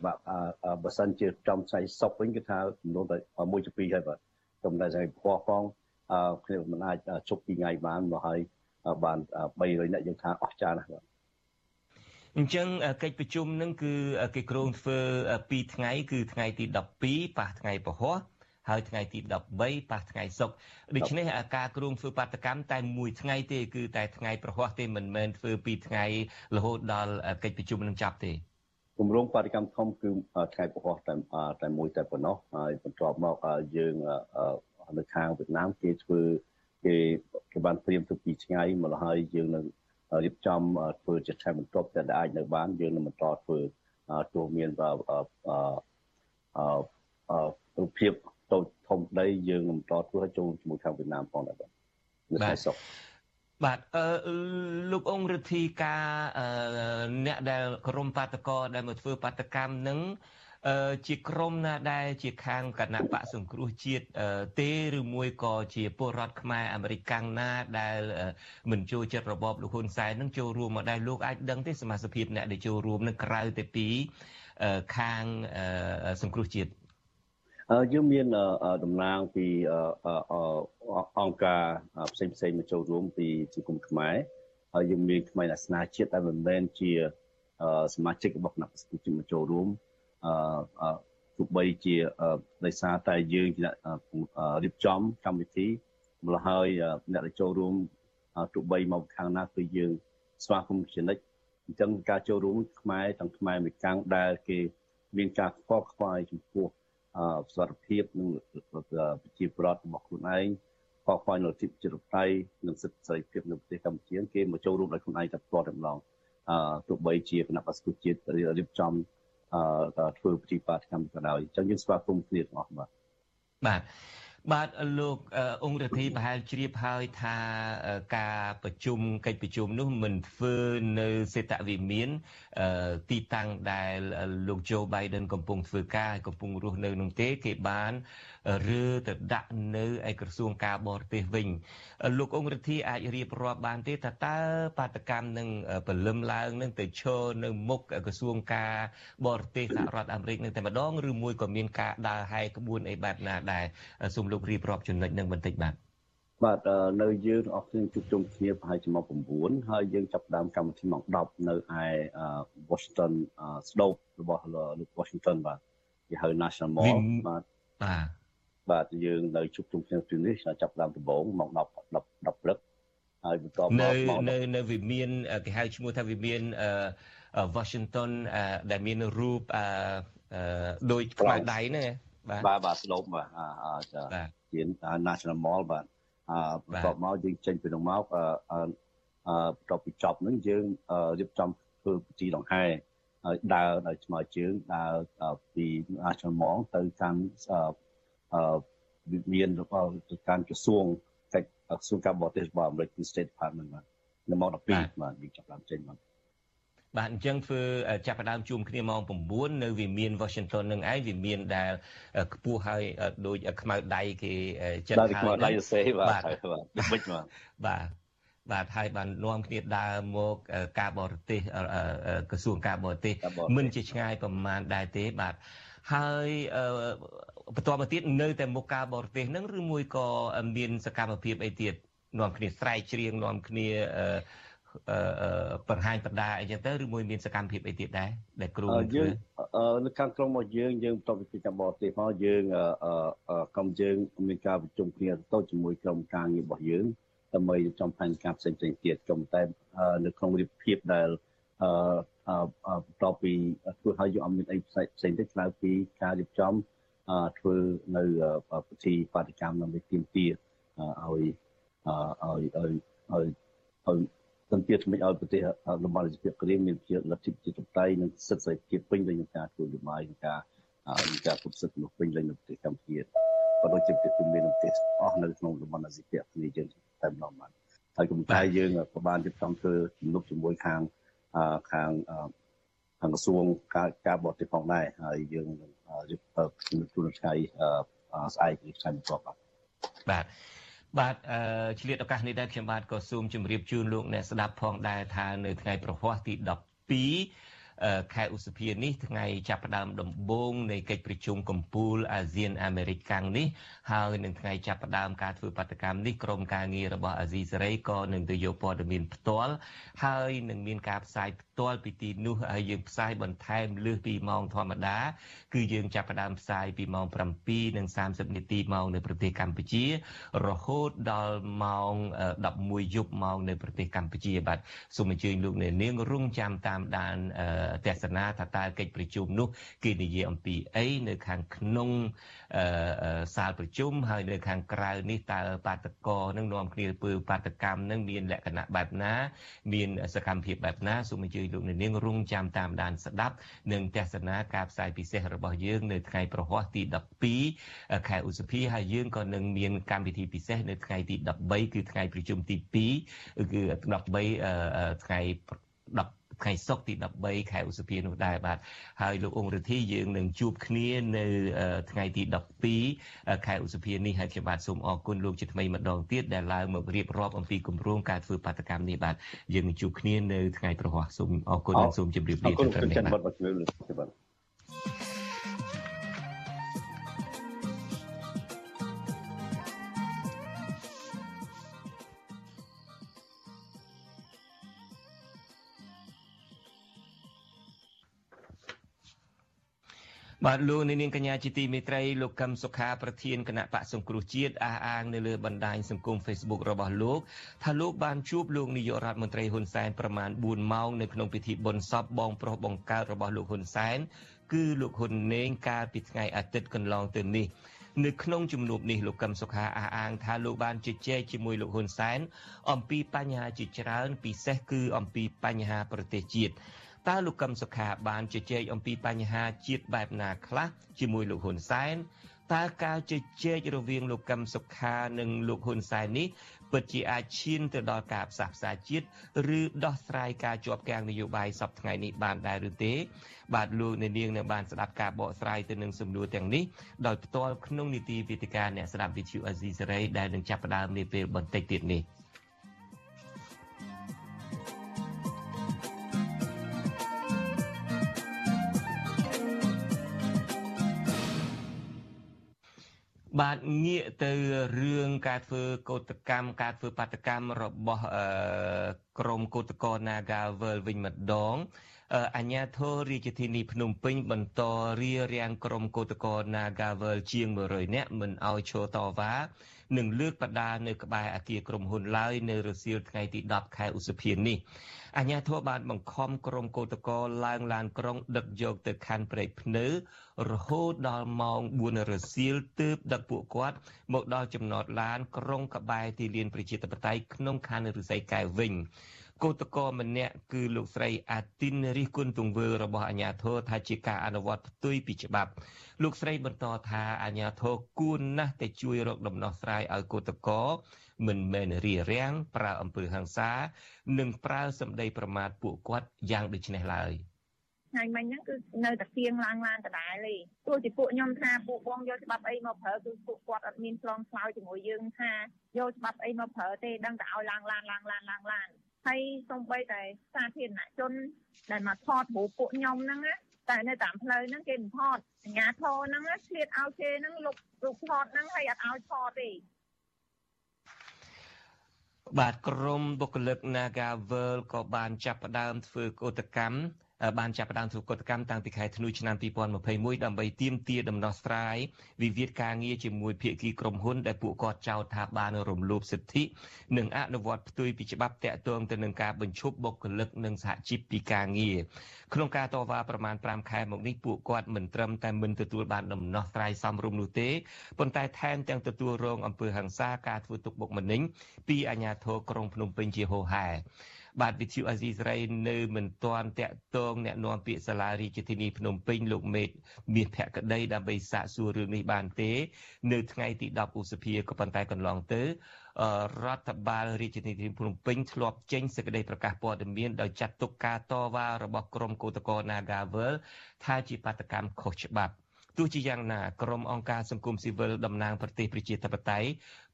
បើសិនជាចំផ្សាយសុកវិញគឺថាចំនួនតែ1ជា2ហើយបាទចំតែស្អីពណ៌ផងអឺគ្នាមិនអាចជប់ពីថ្ងៃបានមកហើយបាន300នាក់យើងថាអស្ចារ្យណាស់បាទអញ្ចឹងកិច្ចប្រជុំនឹងគឺគេគ្រោងធ្វើ2ថ្ងៃគឺថ្ងៃទី12ប៉ះថ្ងៃពហុ ហើយថ្ងៃទី13ប៉ះថ្ងៃសុក្រដូច្នេះការគ្រោងធ្វើបាតកម្មតែមួយថ្ងៃទេគឺតែថ្ងៃប្រហ័សទេមិនមែនធ្វើពីថ្ងៃរហូតដល់កិច្ចប្រជុំនឹងចាប់ទេគម្រោងបាតកម្មធំគឺថ្ងៃប្រហ័សតែតែមួយតែប៉ុណ្ណោះហើយបន្ទាប់មកយើងនៅខាងវៀតណាមគេធ្វើគេគេបានត្រៀមទុកពីថ្ងៃមកហើយយើងនឹងរៀបចំធ្វើជាឆែបន្ទាប់តែអាចនៅបានយើងនឹងបន្តធ្វើទោះមានអឺអឺរូបភាព តូចធំដីយើងនឹងបន្តធ្វើឲ្យចូលជាមួយខាងវៀតណាមផងដែរបាទនៅថ្ងៃសុក្របាទអឺលោកអង្គរិទ្ធីការអ្នកដែលក្រុមបាតកោដែលមកធ្វើបាតកម្មនឹងជាក្រុមណាដែលជាខាងគណៈបកសង្គ្រោះជាតិទេឬមួយក៏ជាពលរដ្ឋខ្មែរអាមេរិកកាំងណាដែលមិនចូលចិត្តរបបលោកហ៊ុនសែននឹងចូលរួមមកដែរលោកអាចដឹងទេសមាជិកអ្នកដែលចូលរួមនឹងក្រៅតែពីខាងសង្គ្រោះជាតិ យើងមានតំណាងពីអង្គការផ្សេងផ្សេងមកចូលរួមពីសង្គមខ្មែរហើយយើងមានខ្មែរអាសនាជាតិដែលមិនមែនជាសមាជិករបស់គណៈប្រតិជនមកចូលរួមអឺទោះបីជាដោយសារតែយើងរៀបចំកម្មវិធីម្ល៉េះហើយអ្នកដែលចូលរួមទោះបីមកខាងណាគឺយើងស្វាគមន៍ជានិច្ចអញ្ចឹងការចូលរួមខ្មែរទាំងខ្មែរមួយកាំងដែលគេមានការខ្វល់ខ្វាយចំពោះ សុខភាពនិងប្រជាប្រដ្ឋរបស់ខ្លួនឯងខកខ្វល់នៅទីជារតៃនិងសិទ្ធិសេរីភាពនៅប្រទេសកម្ពុជាគេមកចូលរួមដោយខ្លួនឯងតែផ្ទាល់តែម្ដងអឺទោះបីជាគណៈបក្សជាតិរៀបចំអឺធ្វើពិធីបាតកម្មក៏ដោយអញ្ចឹងយើងស្វាគមន៍គ្នាទាំងអស់បាទបាទ បាទលោកអង្គរដ្ឋីប្រហែលជ្រាបហើយថាការប្រជុំកិច្ចប្រជុំនោះមិនធ្វើនៅសេតវិមានទីតាំងដែលលោកโจ Biden កំពុងធ្វើការកំពុងរស់នៅនោះទេគេបានឬទៅដាក់នៅឯក្រសួងការបរទេសវិញលោកអង្គរិទ្ធីអាចរៀបរាប់បានទេថាតើបាតកម្មនឹងពលឹមឡើងនឹងទៅឈរនៅមុខក្រសួងការបរទេសសហរដ្ឋអាមេរិកនឹងតែម្ដងឬមួយក៏មានការដើរហើរក្បួនអីបែបណាដែរសូមលោករៀបរាប់ចំណុចនឹងបន្តិចបាទបាទនៅយើងអស់គ្នាជួបជុំគ្នាប្រហែលជាម៉ោង9ហើយយើងចាប់ផ្ដើមកម្មវិធីម៉ោង10នៅឯ Washington Slope របស់លោក Washington បាទគេហៅ National Mall បាទបាទបាទយើងនៅជួបជុំគ្នាទីនេះចាប់ដើមដំបូងម៉ោង10 10 10ព្រឹកហើយបន្ទាប់មកនៅនៅវិមានគេហៅឈ្មោះថាវិមាន Washington ដែលមានរូបដូចខ្មៅដៃហ្នឹង បាទបាទបាទស្លូបបាទអាជា National Mall បាទអឺបន្ទាប់មកយើងចេញពីនោះមកអឺអឺបន្ទាប់ពីចប់ហ្នឹងយើងរៀបចំធ្វើពិធីដង្ហែហើយដើរដោយឆ្មៅជើងដើរពី National Mall ទៅកាន់អឺមានរបស់ទៅកាន់ក្រសួងកិច្ចក្រសួងការបរទេសរបស់អាមេរិក State Department បាទនៅម៉ោង12បាទយើងចាប់ដើមចេញបាទ បាទអញ្ចឹងធ្វើចាប់ផ្ដើមជួមគ្នាម៉ោង9នៅវិមាន Washington នឹងឯងវិមានដែលខ្ពស់ហើយដូចខ្មៅដៃគេចិត្តហើយខ្មៅដៃសេបាទបិចបាទបាទបាទហើយបាននាំគ្នាដើរមកការបរទេសក្រសួងការបរទេសមិនជាឆ្ងាយប្រមាណដែរទេបាទហើយបន្តមកទៀតនៅតែមុខការបរទេសហ្នឹងឬមួយក៏មានសកម្មភាពអីទៀតនាំគ្នាស្រែកច្រៀងនាំគ្នា បង្ហាញបដាអីចឹងទៅឬមួយមានសកម្មភាពអីទៀតដែរដែលគ្រូនឹងធ្វើនៅខាងក្រុមរបស់យើងយើងបន្តពីការបរទេសមកយើងក្រុមយើងមានការប្រជុំគ្នាតូចជាមួយក្រុមការងាររបស់យើងដើម្បីចំផែនការផ្សេងផ្សេងទៀតក្រុមតែនៅក្នុងរៀបភាពដែលអឺបន្ទាប់ពីធ្វើឲ្យយើងអត់មានអីផ្សេងផ្សេងទេក្រៅពីការរៀបចំធ្វើនៅពិធីបាតកម្មដើម្បីទាមទារឲ្យឲ្យឲ្យឲ្យឲ្យ ទន្ទាថ្មីឲ្យប្រទេសតំបន់អាស៊ីក្រៀមមានជាលទ្ធិប្រជាធិបតេយ្យនិងសិទ្ធិសេរីភាពពេញលេញក្នុងការធ្វើយោបាយនិងការការគ្រប់សិទ្ធិមនុស្សពេញលេញនៅប្រទេសកម្ពុជាក៏ដូចជាប្រទេសមានប្រទេសអស់នៅក្នុងតំបន់អាស៊ីក្រៀមនេះយើងតែម្ដងបានហើយគំតែយើងក៏បានរៀបចំធ្វើជំនុំជាមួយខាងខាងខាងក្រសួងការការបរទេសផងដែរហើយយើងរៀបជំនុំទូនថ្ងៃស្អែកថ្ងៃបន្ទាប់បាទ បាទបាទអឺឆ្លៀតឱកាសនេះដែរខ្ញុំបាទក៏សូមជម្រាបជូនលោកអ្នកស្ដាប់ផងដែរថានៅថ្ងៃប្រហ័សទី12 ខែឧសភានេះថ្ងៃចាប់ផ្ដើមដំបូងនៃកិច្ចប្រជុំកំពូលអាស៊ានអាមេរិកកាំងនេះហើយនឹងថ្ងៃចាប់ផ្ដើមការធ្វើបាតកម្មនេះក្រុមការងាររបស់អាស៊ីសេរីក៏នឹងទៅយកព័ត៌មានផ្ទាល់ហើយនឹងមានការផ្សាយផ្ទាល់ពីទីនោះហើយយើងផ្សាយបន្ថែមលើសពីម៉ោងធម្មតា គឺយើងចាប់ផ្ដើមផ្សាយពីម៉ោង7:30នាទីម៉ោងនៅប្រទេសកម្ពុជា រហូតដល់ម៉ោង11យប់ម៉ោងនៅប្រទេសកម្ពុជាបាទសូមអញ្ជើញលោកអ្នកនាងរងចាំតាមដានទស្សនាថាតើកិច្ចប្រជុំនោះគេនិយាយអំពីអីនៅខាងក្នុងសាលប្រជុំហើយនៅខាងក្រៅនេះតើបាតកោនឹងនាំគ្នាធ្វើបាតកម្មនឹងមានលក្ខណៈបែបណា មានសកម្មភាពបែបណាសូមអញ្ជើញលោកអ្នកនាងរងចាំតាមដានស្ដាប់និងទស្សនាការផ្សាយពិសេសរបស់យើងនៅថ្ងៃប្រហ័សទី12ខែឧសភាហើយយើងក៏នឹងមានកម្មវិធីពិសេសនៅថ្ងៃទី13គឺថ្ងៃប្រជុំទី2គឺ13ថ្ងៃ10 ថ្ងៃសុក្រទី13ខែឧសភានោះដែរបាទហើយលោកអង្គរិទ្ធីយើងនឹងជួបគ្នានៅថ្ងៃទី12ខែឧសភានេះហើយខ្ញុំបាទសូមអរគុណលោកជាថ្មីម្ដងទៀតដែលឡើងមករៀបរាប់អំពីគម្រោងការធ្វើបាតកម្មនេះបាទយើងនឹងជួបគ្នានៅថ្ងៃប្រហ័សសូមអរគុណនិងសូមជម្រាបលាត្រឹមនេះបាទ បាទលោកនាងកញ្ញាជាទីមេត្រីលោកកឹមសុខាប្រធានគណៈបកសង្គ្រោះជាតិអះអាងនៅលើបណ្ដាញសង្គម Facebook របស់លោកថាលោកបានជួបលោកនាយករដ្ឋមន្ត្រីហ៊ុនសែនប្រមាណ4ម៉ោងនៅក្នុងពិធីបុណ្យសពបងប្រុសបង្កើតរបស់លោកហ៊ុនសែនគឺលោកហ៊ុនណេងកាលពីថ្ងៃអាទិត្យកន្លងទៅនេះនៅក្នុងជំនួបនេះលោកកឹមសុខាអះអាងថាលោកបានជជែកជាមួយលោកហ៊ុនសែនអំពីបញ្ហាជាច្រើនពិសេសគឺអំពីបញ្ហាប្រទេសជាតិ តើលោកកឹមសុខាបានជជែកអំពីបញ្ហាជាតិបែបណាខ្លះជាមួយលោកហ៊ុនសែនតើការជជែករវាងលោកកឹមសុខានិងលោកហ៊ុនសែននេះពិតជាអាចឈានទៅដល់ការផ្សះផ្សាជាតិឬដោះស្រាយការជាប់គាំងនយោបាយសពថ្ងៃនេះបានដែរឬទេ បាទលោកអ្នកនាងនៅបានស្ដាប់ការបកស្រាយទៅនឹងសំណួរទាំងនេះដោយផ្ទាល់ក្នុងនីតិវិទ្យាអ្នកស្ដាប់វិទ្យុអេស៊ីសេរីដែលនឹងចាប់ផ្ដើមនាពេលបន្តិចទៀតនេះ។ បាទងាកទៅរឿងការធ្វើកោតកម្មការធ្វើបាតកម្មរបស់ក្រមកោតក្រ Nagavel វិញម្ដងអញ្ញាធររាជធានីភ្នំពេញបន្តរៀបរៀងក្រុមកោតក្រ Nagavel ជាង100នាក់មិនឲ្យឈរតវ៉ា និងលើកបដានៅក្បែរអគារក្រុមហ៊ុនឡើយនៅរសៀលថ្ងៃទី10ខែឧសភានេះអាជ្ញាធរបានបង្ខំក្រុមកោតក្រឡើងឡានក្រុងដឹកយកទៅខណ្ឌព្រែកភ្នៅរហូតដល់ម៉ោង4រសៀលទើបដឹកពួកគាត់មកដល់ចំណតឡានក្រុងក្បែរទីលានប្រជាធិបតេយ្យក្នុងខណ្ឌរិស័យកែវវិញកោតក្រម្នាក់គឺលោកស្រីអាទីនរិះគន់ទង្វើរបស់អាជ្ញាធរថាជាការអនុវត្តផ្ទុយពីច្បាប់ លោកស្រីបន្តថាអាជ្ញាធរគួរណាស់តែជួយរកដំណោះស្រាយឲ្យកោតក្រមិនមែនរារាំងប្រើអំពើហិង្សា និងប្រើសម្ដីប្រមាថពួកគាត់យ៉ាងដូចនេះឡើយថ្ងៃមិញហ្នឹងគឺនៅតែទៀងឡើងឡើងដដែលទេទោះជាពួកខ្ញុំថាពួកបងយកច្បាប់អីមកប្រើគឺពួកគាត់អត់មានឆ្លងឆ្លើយជាមួយយើងថាយកច្បាប់អីមកប្រើទេដឹងតែឲ្យឡើងឡើងឡើងឡើងឡើងឡើងហើយសូម្បីតែសាធារណជនដែលមកថតរូបពួកខ្ញុំហ្នឹងណា តែនៅតាមផ្លូវហ្នឹងគេមិនថតអាញាធរហ្នឹងឆ្លៀតឲ្យគេហ្នឹងលុបរូបថតហ្នឹងហើយអត់ឲ្យថតទេបាទក្រមបុគ្គលិក Nagavel ក៏បានចាប់ផ្ដើមធ្វើកោតកម្ម បានចាប់ផ្ដើមធ្វើកតកម្មតាំងពីខែធ្នូឆ្នាំ2021ដើម្បីទាមទារដំណោះស្រាយវិវាទការងារជាមួយភាគីក្រុមហ៊ុនដែលពួកគាត់ចោទថាបានរំលោភសិទ្ធិនិងអនុវត្តផ្ទុយពីច្បាប់តាក់ទងទៅនឹងការបញ្ឈប់បុគ្គលិកនិងសហជីពពីការងារក្នុងការតវ៉ាប្រមាណ5ខែមកនេះពួកគាត់មិនត្រឹមតែមិនទទួលបានដំណោះស្រាយសមរម្យនោះទេប៉ុន្តែថែមទាំងទទួលរងអំពើហិង្សាការធ្វើទុកបុកម្នេញពីអាជ្ញាធរក្រុងភ្នំពេញជាហូរហែ បាទវិទ្យុអាស៊ីសេរីនៅមិនទាន់តាក់ទងអ្នកនាំពាក្យសាលារាជធានីភ្នំពេញលោកមេតមាសភក្តីដើម្បីសាកសួររឿងនេះបានទេ នៅថ្ងៃទី10ឧសភាក៏ប៉ុន្តែកន្លងទៅរដ្ឋបាលរាជធានីភ្នំពេញធ្លាប់ចេញសេចក្តីប្រកាសព័ត៌មានដោយចាត់ទុកការតវ៉ារបស់ក្រុមកោតក្រ Nagavel ថាជាបាតកម្មខុសច្បាប់ ទោះជាយ៉ាងណាក្រុមអង្គការសង្គមស៊ីវិលតំណាងប្រទេសប្រជាធិបតេយ្យ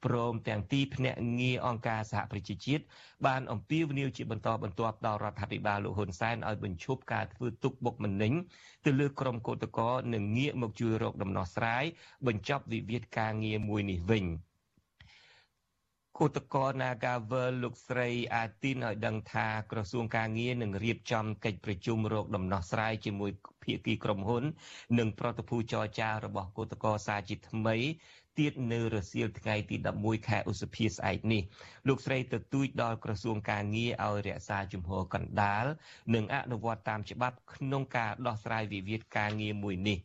ព្រមទាំងទីភ្នាក់ងារអង្គការសហប្រជាជាតិបានអំពាវនាវជាបន្តបន្ទាប់ដល់រដ្ឋាភិបាលលោកហ៊ុនសែនឲ្យបញ្ឈប់ការធ្វើទុកបុកម្នេញទៅលើក្រុមកោតក្រនិងងាកមកជួយរកដំណោះស្រាយបញ្ចប់វិវាទការងារមួយនេះវិញ។ គឧតកោ Nagavel លោកស្រីអាទីនឲ្យដឹងថាក្រសួងការងារនឹងរៀបចំកិច្ចប្រជុំរោគដំណោះស្រាយជាមួយភាគីក្រុមហ៊ុន និងប្រតិភូចរចារបស់គឧតកោសាជាថ្មីទៀតនៅរសៀលថ្ងៃទី11ខែឧសភាស្អែកនេះលោកស្រីទទូចដល់ក្រសួងការងារឲ្យរក្សាជំហរកណ្ដាលនិងអនុវត្តតាមច្បាប់ក្នុងការដោះស្រាយវិវាទការងារមួយនេះ។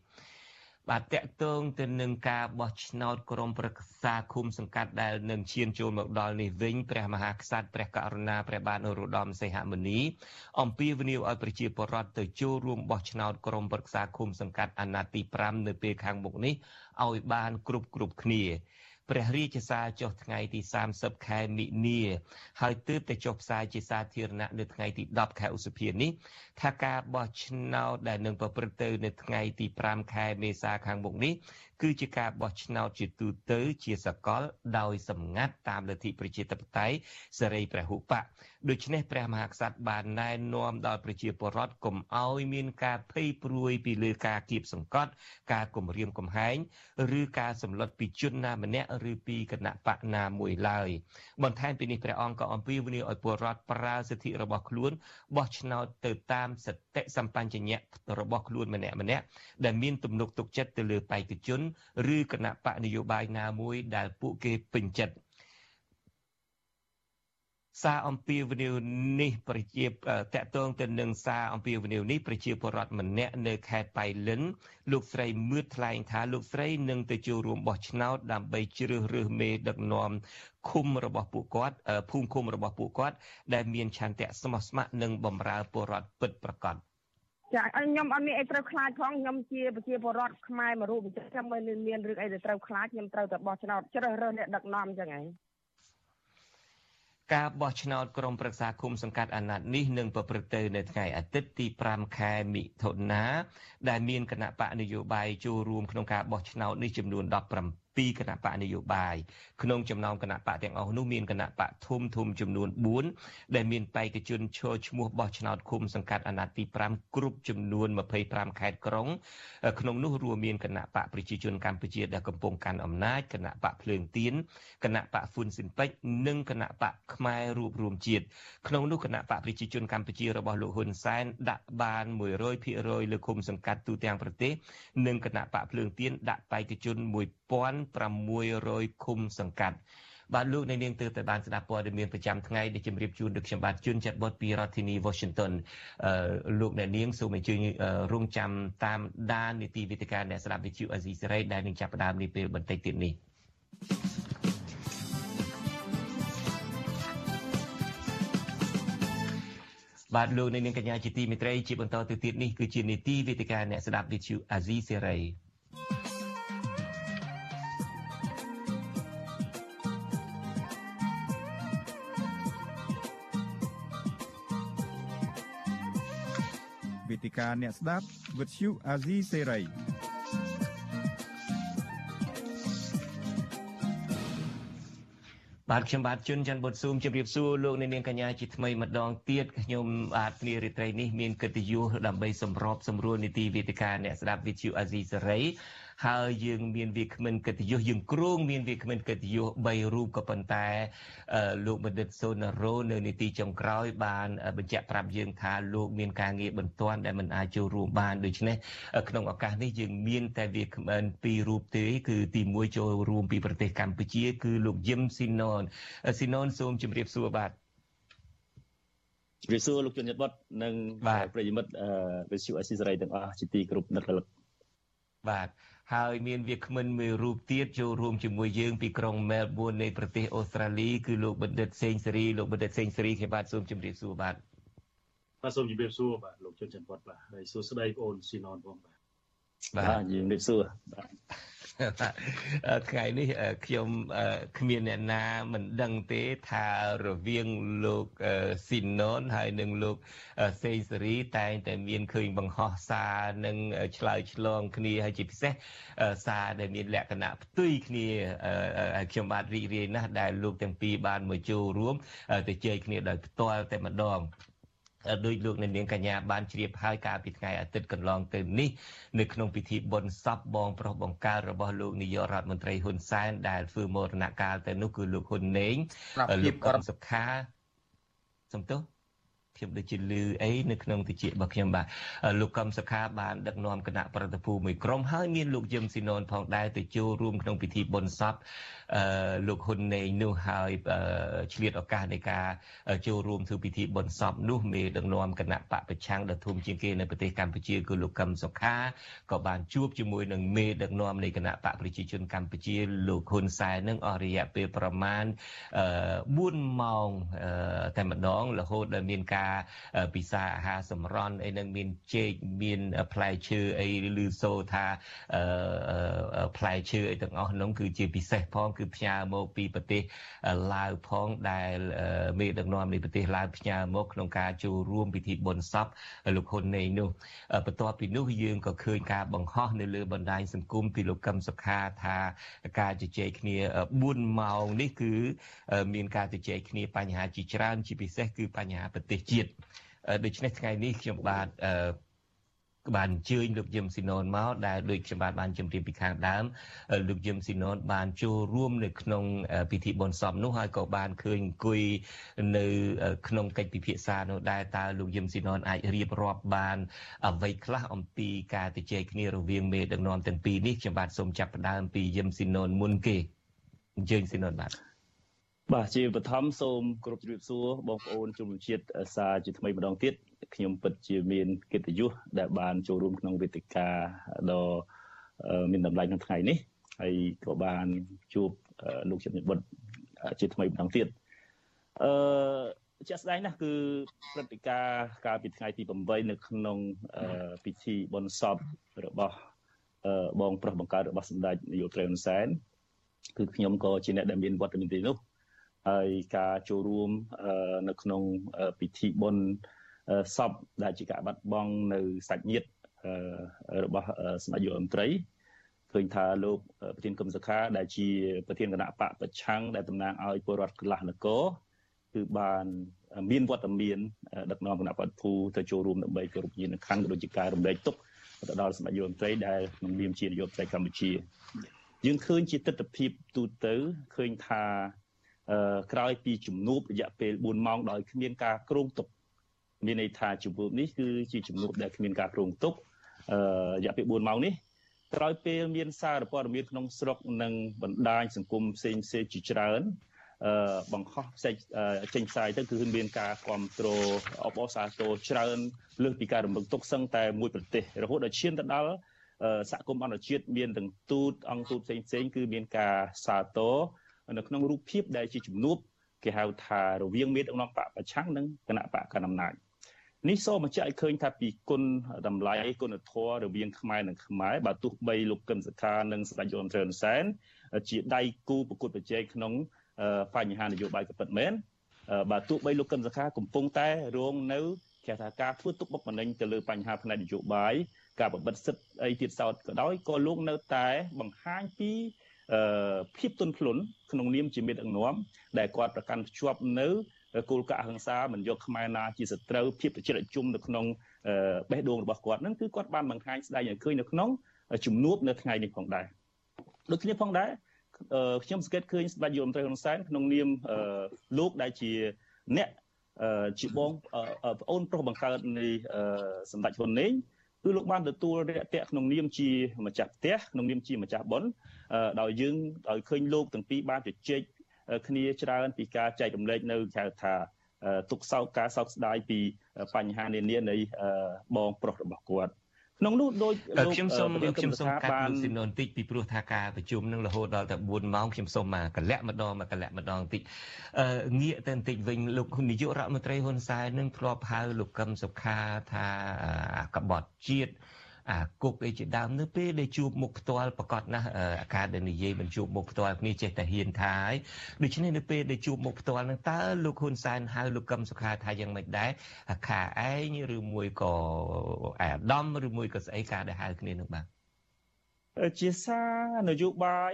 បាទតកតងទៅនឹងការបោះឆ្នោតក្រុមប្រឹក្សាឃុំសង្កាត់ដែលនឹងឈានចូលមកដល់នេះវិញព្រះមហាក្សត្រព្រះករុណាព្រះបាទនរោត្តមសីហមុនីអំពាវនាវឲ្យប្រជាពលរដ្ឋទៅចូលរួមបោះឆ្នោតក្រុមប្រឹក្សាឃុំសង្កាត់អាណត្តិទី5នៅពេលខាងមុខនេះឲ្យបានគ្រប់គ្រប់គ្នា ព្រះរាជសារចុះថ្ងៃទី30ខែមិនិនាហើយទើបតែចុះផ្សាយជាសាធារណៈនៅថ្ងៃទី10ខែឧសភានេះថាការបោះឆ្នោតដែលនឹងប្រព្រឹត្តទៅនៅថ្ងៃទី5ខែមេសាខាងមុខនេះ គឺជាការបោះឆ្នោតជាទូទៅជាសកលដោយសម្ងាត់តាមលទ្ធិប្រជាធិបតេយ្យសេរីព្រះហុបកដូច្នេះព្រះមហាក្សត្របានណែនាំដល់ប្រជាពលរដ្ឋកុំឲ្យមានការភ័យព្រួយពីលើការគៀបសង្កត់ ការគំរាមកំហែងឬការសម្លុតពីជនណាម្នាក់ឬពីគណៈបកណាមួយឡើយបន្ថែមពីនេះព្រះអង្គក៏អំពាវនាវឲ្យពលរដ្ឋប្រើសិទ្ធិរបស់ខ្លួនបោះឆ្នោតទៅតាមសតិសម្បញ្ញៈរបស់ខ្លួនម្នាក់ម្នាក់ដែលមានទំនុកទុកចិត្តទៅលើបេក្ខជនឬគណៈបកនយោបាយណាមួយដែលពួកគេពេញចិត្តសារអំពាវនាវនេះប្រជាតកតងទៅនឹងសារអំពាវនាវនេះប្រជាពលរដ្ឋម្នាក់នៅខេត្តបៃលិនលោកស្រីមឿតថ្លែងថាលោកស្រីនឹងទៅចូលរួមបោះឆ្នោតដើម្បីជ្រើសរើសមេដឹកនាំឃុំរបស់ពួកគាត់ភូមិឃុំរបស់ពួកគាត់ដែលមានឆន្ទៈស្មោះស្ម័គ្រនិងបម្រើពលរដ្ឋពិតប្រាកដ ចាខ្ញុំអត់មានអីត្រូវខ្លាចផងខ្ញុំជាប្រជាពលរដ្ឋខ្មែរមួយរូបអញ្ចឹងខ្ញុំមិនមានរឿងអីដែលត្រូវខ្លាចខ្ញុំត្រូវតែបោះឆ្នោតជ្រើសរើសអ្នកដឹកនាំអញ្ចឹងឯងការបោះឆ្នោតក្រុមប្រឹក្សាគុំសង្កាត់អាណត្តិនេះនឹងប្រព្រឹត្តទៅនៅថ្ងៃអាទិត្យទី5ខែមិថុនាដែលមានគណៈបកនយោបាយចូលរួមក្នុងការបោះឆ្នោតនេះចំនួន 17 2គណៈបកនយោបាយក្នុងចំណោមគណៈបកទាំងអស់នោះមានគណៈបកធំធំចំនួន4ដែលមានបេក្ខជនឈរឈ្មោះបោះឆ្នោតឃុំសង្កាត់អាណត្តិទី5គ្រប់ចំនួន25ខេត្តក្រុងក្នុងនោះរួមមានគណៈបកប្រជាជនកម្ពុជាដែលកំពុងកាន់អំណាចគណៈបកភ្លើងទៀនគណៈបកហ្វុនស៊ិនពេជ្រនិងគណៈបកខ្មែររួបរวมជាតិក្នុងនោះគណៈបកប្រជាជនកម្ពុជារបស់លោកហ៊ុនសែនដាក់បាន100%លើឃុំសង្កាត់ទូទាំងប្រទេសនិងគណៈបកភ្លើងទៀនដាក់បេក្ខជន1600ឃុំសង្កាត់បាទលោកនៅនាងទើបតែបានស្ដាប់ព័ត៌មានប្រចាំថ្ងៃដែលជម្រាបជូនដល់ខ្ញុំបាទជួនចាត់បុតពីរដ្ឋធានី Washington អឺលោកអ្នកនាងសូមអញ្ជើញរងចាំតាមដាននីតិវិទ្យាអ្នកស្ដាប់វិទ្យុអេស៊ីសេរីដែលនឹងចាប់ផ្ដើមនាពេលបន្តិចទៀតនេះបាទលោកនៅនាងកញ្ញាជាទីមេត្រីជាបន្តទៅទៀតនេះគឺជានីតិវិទ្យាអ្នកស្ដាប់វិទ្យុអាស៊ីសេ រីតិកាអ្នកស្ដាប់វិទ្យុអាស៊ីសេរីបាទខ្ញុំបាទជុនច័ន្ទបុតស៊ូមជម្រាបសួរលោកអ្នកនាងកញ្ញាជាថ្មីម្ដងទៀតខ្ញុំបាទនារីត្រីនេះមានកិត្តិយសដើម្បីសម្របសម្រួលនីតិវេទិកាអ្នកស្ដាប់វិទ្យុអាស៊ីសេរី ហើយយើងមានវាគ្មិនកិត្តិយសយើងគ្រងមានវាគ្មិនកិត្តិយស3រូបក៏ប៉ុន្តែលោកបណ្ឌិតសូណារ៉ូនៅនីតិចុងក្រោយបានបញ្ជាក់ប្រាប់យើងថាលោកមានការងារបន្ទាន់ដែលមិនអាចចូលរួមបានដូច្នេះក្នុងឱកាសនេះយើងមានតែវាគ្មិនពីររូបទេគឺទី1ចូលរួមពីប្រទេសកម្ពុជា គឺលោកយឹមស៊ីណនស៊ីណនសូមជម្រាបសួរបាទជំរាបសួរលោកជនយុទ្ធបុតនិងប្រិយមិត្តវិទ្យុអេស៊ីសរ៉ៃទាំងអស់ជាទីគោរពនឹករលឹក បាទហើយមានវាគ្មិនមួយរូបទៀតចូលរួមជាមួយយើងពីក្រុងមែលប៊ននៃប្រទេសអូស្ត្រាលីគឺលោកបណ្ឌិតសេងសេរីលោកបណ្ឌិតសេងសេរីខ្ញុំបាទសូមជម្រាបសួរបាទបាទសូមជម្រាបសួរបាទលោកជុនច័ន្ទវត្តបាទហើយសួស្តីបងអូនស៊ីណនផងបាទ បាទយើងនិយាយសួរបាទថ្ងៃនេះខ្ញុំគ្មានអ្នកណាមិនដឹងទេថារវាងលោកស៊ីណុនហើយនិងលោកសេសេរីតែងតែមានឃើញបង្ហោះសារនិងឆ្លើយឆ្លងគ្នាហើយជាពិសេសសារដែលមានលក្ខណៈផ្ទុយគ្នាខ្ញុំបាទរីករាយណាស់ដែលលោកទាំងពីរបានមកចូលរួមទៅជែកគ្នាដោយផ្ទាល់តែម្ដង ដោយលោកអ្នកនាងកញ្ញាបានជ្រាបហើយកាលពីថ្ងៃអាទិត្យកន្លងទៅនេះនៅក្នុងពិធីបុណ្យសពបងប្រុសបង្កើតរបស់លោកនាយករដ្ឋមន្ត្រីហ៊ុនសែនដែលធ្វើមរណកាលទៅនោះគឺលោកហ៊ុនណេងលោកកឹមសុខាសំទោស ខ្ញុំដូចជាលឺអីនៅក្នុងតិចរបស់ខ្ញុំបាទលោកកឹមសុខាបានដឹកនាំគណៈប្រតិភូមួយក្រុមហើយមានលោកយឹមស៊ីណុនផងដែរទៅចូលរួមក្នុងពិធីបុណ្យសពអឺលោកហ៊ុនណេងនោះហើយឆ្លៀតឱកាសនៃការចូលរួមធ្វើពិធីបុណ្យសពនោះមេដឹកនាំគណៈបកប្រឆាំងដ៏ធំជាងគេនៅប្រទេសកម្ពុជាគឺលោកកឹមសុខាក៏បានជួបជាមួយនឹងមេដឹកនាំនៃគណៈបកប្រជាជនកម្ពុជាលោកហ៊ុនសែននឹងអស់រយៈពេលប្រមាណ4ម៉ោងតែម្ដងរហូតដល់មានការពិសាអាហារសម្រន់អីនឹងមានចេកមានផ្លែឈើអីឬសូថាផ្លែឈើអីទាំងអស់នោះគឺជាពិសេសផងគឺផ្ញើមកពីប្រទេសឡាវផងដែលមេដឹកនាំនៃប្រទេសឡាវផ្ញើមកក្នុងការចូលរួមពិធីបុណ្យសពលោកហ៊ុនណេងនោះបន្ទាប់ពីនោះយើងក៏ឃើញការបង្ហោះនៅលើបណ្ដាញសង្គមពីលោកកឹមសុខាថាការជជែកគ្នា4ម៉ោងនេះគឺ មានការជជែកគ្នាបញ្ហាជាច្រើនជាពិសេសគឺបញ្ហាប្រទេសជាតិដូច្នេះថ្ងៃនេះខ្ញុំបាទបានអញ្ជើញលោកយឹមស៊ីណុនមកដែលដូចខ្ញុំបាទបានជម្រាបពីខាងដើមលោកយឹមស៊ីណុនបានចូលរួមនៅក្នុងពិធីបុណ្យសពនោះហើយក៏បានឃើញអង្គុយនៅក្នុងកិច្ចពិភាក្សានោះដែរតើលោកយឹមស៊ីណុនអាចរៀបរាប់បានអ្វីខ្លះអំពីការទៅជែកគ្នារវាងមេដឹកនាំទាំងពីរនេះខ្ញុំបាទសូមចាប់ផ្ដើមពីយឹមស៊ីណុនមុនគេអញ្ជើញស៊ីណុនបាទ បាទជាបឋមសូមគោរពជម្រាបសួរបងប្អូនជនជាតិសាជាថ្មីម្ដងទៀតខ្ញុំពិតជាមានកិត្តិយសដែលបានចូលរួមក្នុងវេទិកាដ៏មានតម្លៃក្នុងថ្ងៃនេះហើយក៏បានជួបលោកជំនិតបុត្រជាថ្មីម្ដងទៀតអឺជាក់ស្ដែងណាស់គឺព្រឹត្តិការណ៍កាលពីថ្ងៃទី8នៅក្នុងពិធីបុណ្យសពរបស់បងប្រុសបង្កើតរបស់សម្ដេចនាយកត្រីហ៊ុនសែនគឺខ្ញុំក៏ជាអ្នកដែលមានវត្តមានទីនោះ ហើយការចូលរួមនៅក្នុងពិធីបុណ្យសពដែលជាការបាត់បង់នៅសាច់ញាតិរបស់សម្ដេចយុរដ្ឋមន្ត្រីឃើញថាលោកប្រធានកឹមសុខាដែលជាប្រធានគណៈបកប្រឆាំងដែលតំណាងឲ្យពលរដ្ឋកន្លះនគរគឺបានមានវត្តមានដឹកនាំគណៈបព្វភូទៅចូលរួមដើម្បីគោរពញាណខណ្ឌក៏ដូចជាការរំលែកទុកទៅដល់សម្ដេចយុរដ្ឋមន្ត្រីដែលក្នុងនាមជានាយកប្រទេសកម្ពុជាយើងឃើញជាទស្សនវិជ្ជាទូទៅឃើញថា ក្រោយពីជំនួបរយៈពេល4ម៉ោងដោយគ្មានការគ្រោងទុកមានន័យថាជំនួបនេះគឺជាជំនួបដែលគ្មានការគ្រោងទុកអឺរយៈពេល4ម៉ោងនេះក្រោយពេលមានសារព័ត៌មានក្នុងស្រុកនិងបណ្ដាញសង្គមផ្សេងផ្សេងជាច្រើនអឺបង្ខំផ្សេងចេញផ្សាយទៅគឺមានការគ្រប់គ្រងអបអរសាទរច្រើនលើសពីការរំលឹកទុកសឹងតែមួយប្រទេសរហូតដល់ឈានទៅដល់សហគមន៍អន្តរជាតិមានទាំងទូតអង្គទូតផ្សេងផ្សេងគឺមានការសាទរ នៅក្នុងរូបភាពដែលជាជំនួបគេហៅថារវាងមេដឹកនាំបកប្រឆាំងនិងគណៈបកកណ្ដាលអំណាចនេះសូមបញ្ជាក់ឲ្យឃើញថាពីគុណតម្លៃគុណធម៌រវាងខ្មែរនិងខ្មែរបើទោះបីលោកកឹមសុខានិងស្ដេចយមត្រឹនសែនជាដៃគូប្រកួតប្រជែងក្នុងបញ្ហានយោបាយក៏ពិតមែនបើទោះបីលោកកឹមសុខាកំពុងតែរងនៅគេថាការធ្វើទុកបុកម្នេញទៅលើបញ្ហាផ្នែកនយោបាយការបបិទសិទ្ធិអីទៀតសោតក៏ដោយក៏លោកនៅតែបង្ហាញពី ភាពទន់ភ្លន់ក្នុងនាមជាមេដឹកនាំដែលគាត់ប្រកាន់ភ្ជាប់នៅគោលការណ៍អហិង្សាមិនយកខ្មែរណាជាសត្រូវភាពប្រជិតជុំនៅក្នុងបេះដូងរបស់គាត់ហ្នឹងគឺគាត់បានបង្ហាញស្ដែងឲ្យឃើញនៅក្នុងជំនួបនៅថ្ងៃនេះផងដែរដូចគ្នាផងដែរខ្ញុំសង្កេតឃើញស្ដេចយមត្រីហ៊ុនសែនក្នុងនាមលោកដែលជាអ្នកជាបងប្អូនប្រុសបង្កើតនៃសម្ដេចហ៊ុនណេង គឺលោកបានទទួលរាជតៈក្នុងនាមជាម្ចាស់ផ្ទះក្នុងនាមជាម្ចាស់បុណ្យដោយយើងដោយឃើញលោកទាំងពីរបានជជែកគ្នាច្រើនពីការចែករំលែកនៅហៅថាទុកសោកការសោកស្ដាយពីបញ្ហានានានៃបងប្រុសរបស់គាត់ ក្នុងនោះដូចលោកខ្ញុំសូមខ្ញុំសូមកាត់លោកស៊ីណុនតិចពីព្រោះថាការប្រជុំនឹងរហូតដល់តែ4ម៉ោងខ្ញុំសូមមកកលាក់ម្ដងមកកលាក់ម្ដងតិចអឺងាកទៅបន្តិចវិញលោកនាយករដ្ឋមន្ត្រីហ៊ុនសែននឹងធ្លាប់ហៅលោកកឹមសុខាថាកបត់ជាតិអា គុកអីជាដើមនៅពេលដែលជួបមុខផ្ទាល់ប្រកាសណាស់អាការដែលនិយាយមិនជួបមុខផ្ទាល់គ្នាចេះតែហ៊ានថាហើយដូច្នេះនៅពេលដែលជួបមុខផ្ទាល់នឹងតើលោកហ៊ុនសែនហៅលោកកឹមសុខាថាយ៉ាងម៉េចដែរខាឯងឬមួយក៏អាដាមឬមួយក៏ស្អីការដែលហៅគ្នានឹងបាទ ជាសារនយោបាយ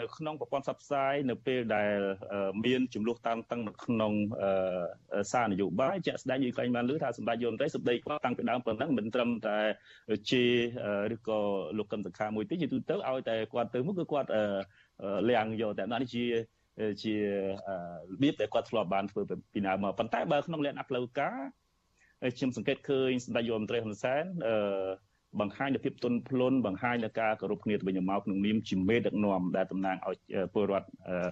នៅក្នុងប្រព័ន្ធផ្សព្វផ្សាយនៅពេលដែលមានចំនួនតាំងតឹងនៅក្នុងសារនយោបាយជាក់ស្ដែងយើងឃើញបានលើថាសម្ដេចយមត្រីសម្ដីគាត់តាំងពីដើមប៉ុណ្ណឹងមិនត្រឹមតែជាឬក៏លោកកឹមសខាមួយទេជាទូទៅឲ្យតែគាត់ទៅមុខគឺគាត់លៀងយកតែនេះជាជារបៀបដែលគាត់ធ្លាប់បានធ្វើពីដើមមកប៉ុន្តែបើក្នុងលក្ខណៈផ្លូវការខ្ញុំសង្កេតឃើញសម្ដេចយមត្រីហ៊ុនសែនអឺ បង្ហាញនូវភាពទន់ភ្លន់បង្ហាញនូវការគោរពគ្នាទៅវិញទៅមកក្នុងនាមជាមេដឹកនាំដែលតំណាងឲ្យពលរដ្ឋ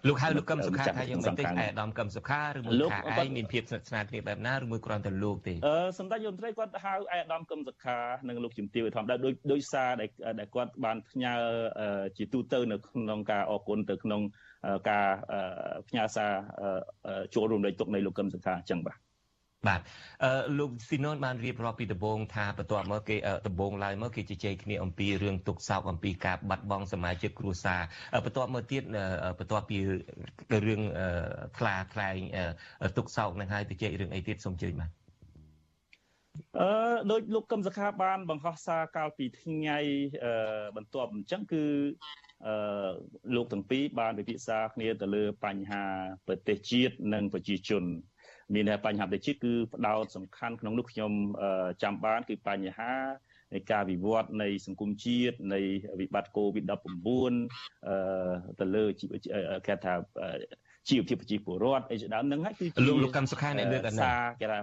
លោកហៅលោកកឹមសុខាថាយ៉ាងម៉េចទេអាដាមកឹមសុខាឬមួយថាឯងមានភាពស្និទ្ធស្នាលគ្នាបែបណាឬមួយគ្រាន់តែលោកទេអឺសម្ដេចយមត្រីគាត់ហៅអាដាមកឹមសុខានិងលោកជំទាវធម្មតាដោយដោយសារដែលគាត់បានផ្ញើជាទូទៅនៅក្នុងការអគុណទៅក្នុងការផ្ញើសារចូលរួមលេខទុកនៃលោកកឹមសុខាអញ្ចឹងបាទ បាទអឺលោកស៊ីណុនបានរៀបរាប់ពីដំបងថាបន្ទាប់មកគេដំបងឡើយមកគេជជែកគ្នាអំពីរឿងទុកសោកអំពីការបាត់បង់សមាជិកគ្រួសារបន្ទាប់មកទៀតបន្ទាប់ពីរឿងខ្លាខ្លែងទុកសោកនឹងហើយទៅជែករឿងអីទៀតសូមជើញបាទអឺដោយលោកកឹមសខាបានបង្ហោះសារកាលពីថ្ងៃបន្ទាប់អញ្ចឹងគឺអឺលោកទាំងពីរបានពិភាក្សាគ្នាទៅលើបញ្ហាប្រទេសជាតិនិងប្រជាជន មានបញ្ហាប្រទេសគឺផ្ដោតសំខាន់ក្នុងនោះខ្ញុំចាំបានគឺបញ្ហានៃការវិវត្តនៃសង្គមជាតិនៃវិបត្តិ COVID-19 អឺទៅលើគេថាជីវភាពប្រជាពលរដ្ឋអីជាដើមហ្នឹងហើយគឺលោកលោកកម្មសុខាអ្នកលើកអាណាគេថា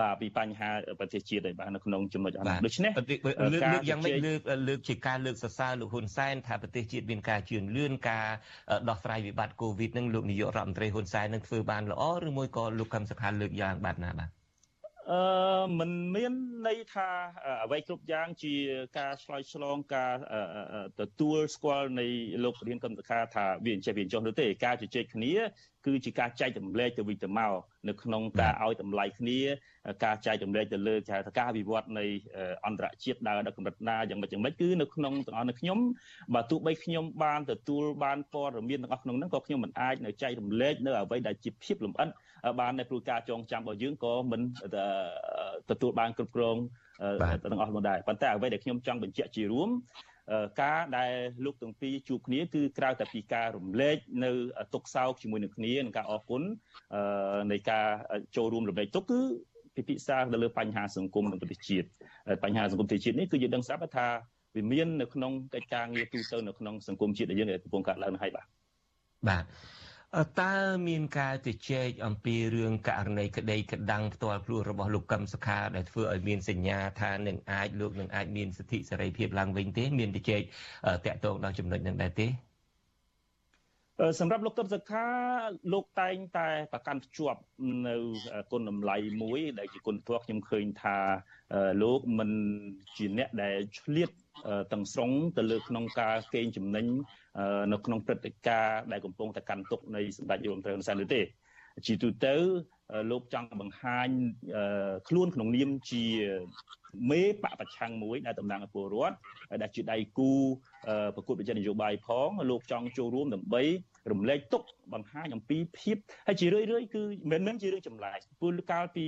បាទពីបញ្ហាប្រទេសជាតិហើយបាទនៅក្នុងចំណុចអនោះដូច្នេះលើកលើកយ៉ាងម៉េចលើកលើកជាការលើកសរសើរលោកហ៊ុនសែនថាប្រទេសជាតិមានការជឿនលឿនការដោះស្រាយវិបត្តិកូវីដនឹងលោកនាយករដ្ឋមន្ត្រីហ៊ុនសែននឹងធ្វើបានល្អឬមួយក៏លោកកឹមសុខាលើកយ៉ាងបាត់ណាបាទ អឺมันមានន័យថាអ្វីគ្រប់យ៉ាងជាការឆ្លើយឆ្លងការទទួលស្គាល់នៃលោករៀនកម្មសខាថាវាអញ្ចេះវាអញ្ចោះនោះទេការជជែកគ្នាគឺជាការចែករំលែកទៅវិញទៅមកនៅក្នុងការឲ្យតម្លៃគ្នាការចែករំលែកទៅលើគេហៅថាការវិវត្តនៃអន្តរជាតិដើរដល់កម្រិតណាយ៉ាងម៉េចយ៉ាងម៉េចគឺនៅក្នុងទាំងអស់នៅខ្ញុំបើទោះបីខ្ញុំបានទទួលបានព័ត៌មានទាំងអស់ក្នុងហ្នឹងក៏ខ្ញុំមិនអាចនៅចែករំលែកនៅអ្វីដែលជាភាពលម្អិតបាននៅព្រោះការចងចាំរបស់យើងក៏មិនទទួលបានគ្រប់គ្រងទាំងអស់នោះដែរប៉ុន្តែអ្វីដែលខ្ញុំចង់បញ្ជាក់ជារួមការដែលលោកទាំងពីរជួបគ្នាគឺក្រៅតែពីការរំលែកនៅទុកសោកជាមួយនឹងគ្នានិងការអរគុណនៃការចូលរួមរំលែកទុកគឺពិភាក្សាទៅលើបញ្ហាសង្គមនិងប្រទេសជាតិបញ្ហាសង្គមប្រទេសជាតិនេះគឺយើងដឹងស្រាប់ថាវាមាននៅក្នុងកិច្ចការងារទូទៅនៅក្នុងសង្គមជាតិដែលយើងកំពុងកើតឡើងហើយបាទបាទ តើមានការជជែកអំពីរឿងករណីក្តីក្តាំងផ្ទាល់ខ្លួនរបស់លោកកឹមសុខាដែលធ្វើឲ្យមានសញ្ញាថានឹងអាចលោកនឹងអាចមានសិទ្ធិសេរីភាពឡើងវិញទេ មានជជែកតាក់ទងដល់ចំណុចនឹងដែរទេសម្រាប់លោកកឹមសុខាលោកតែងតែប្រកាន់ភ្ជាប់នៅគុណតម្លៃមួយ ដែលជាគុណធម៌ខ្ញុំឃើញថាលោកមិនជាអ្នកដែលឆ្លៀត ទាំងស្រុងទៅលើក្នុងការកេងចំណេញនៅក្នុងព្រឹត្តិការណ៍ដែលកំពុងតែកាន់ទុកនៃសម្ដេចរដ្ឋមន្ត្រីហ៊ុនសែននោះទេជាទូទៅលោកចង់បង្ហាញខ្លួនក្នុងនាមជាមេបកប្រឆាំងមួយដែលតំណាងឲ្យពលរដ្ឋដែលជាដៃគូប្រកួតប្រជែងនយោបាយផងលោកចង់ចូលរួមដើម្បីរំលែកទុកបង្ហាញអំពីភាពហើយជារឿយៗគឺមិនមែនជារឿងចម្លែកពលកាលពី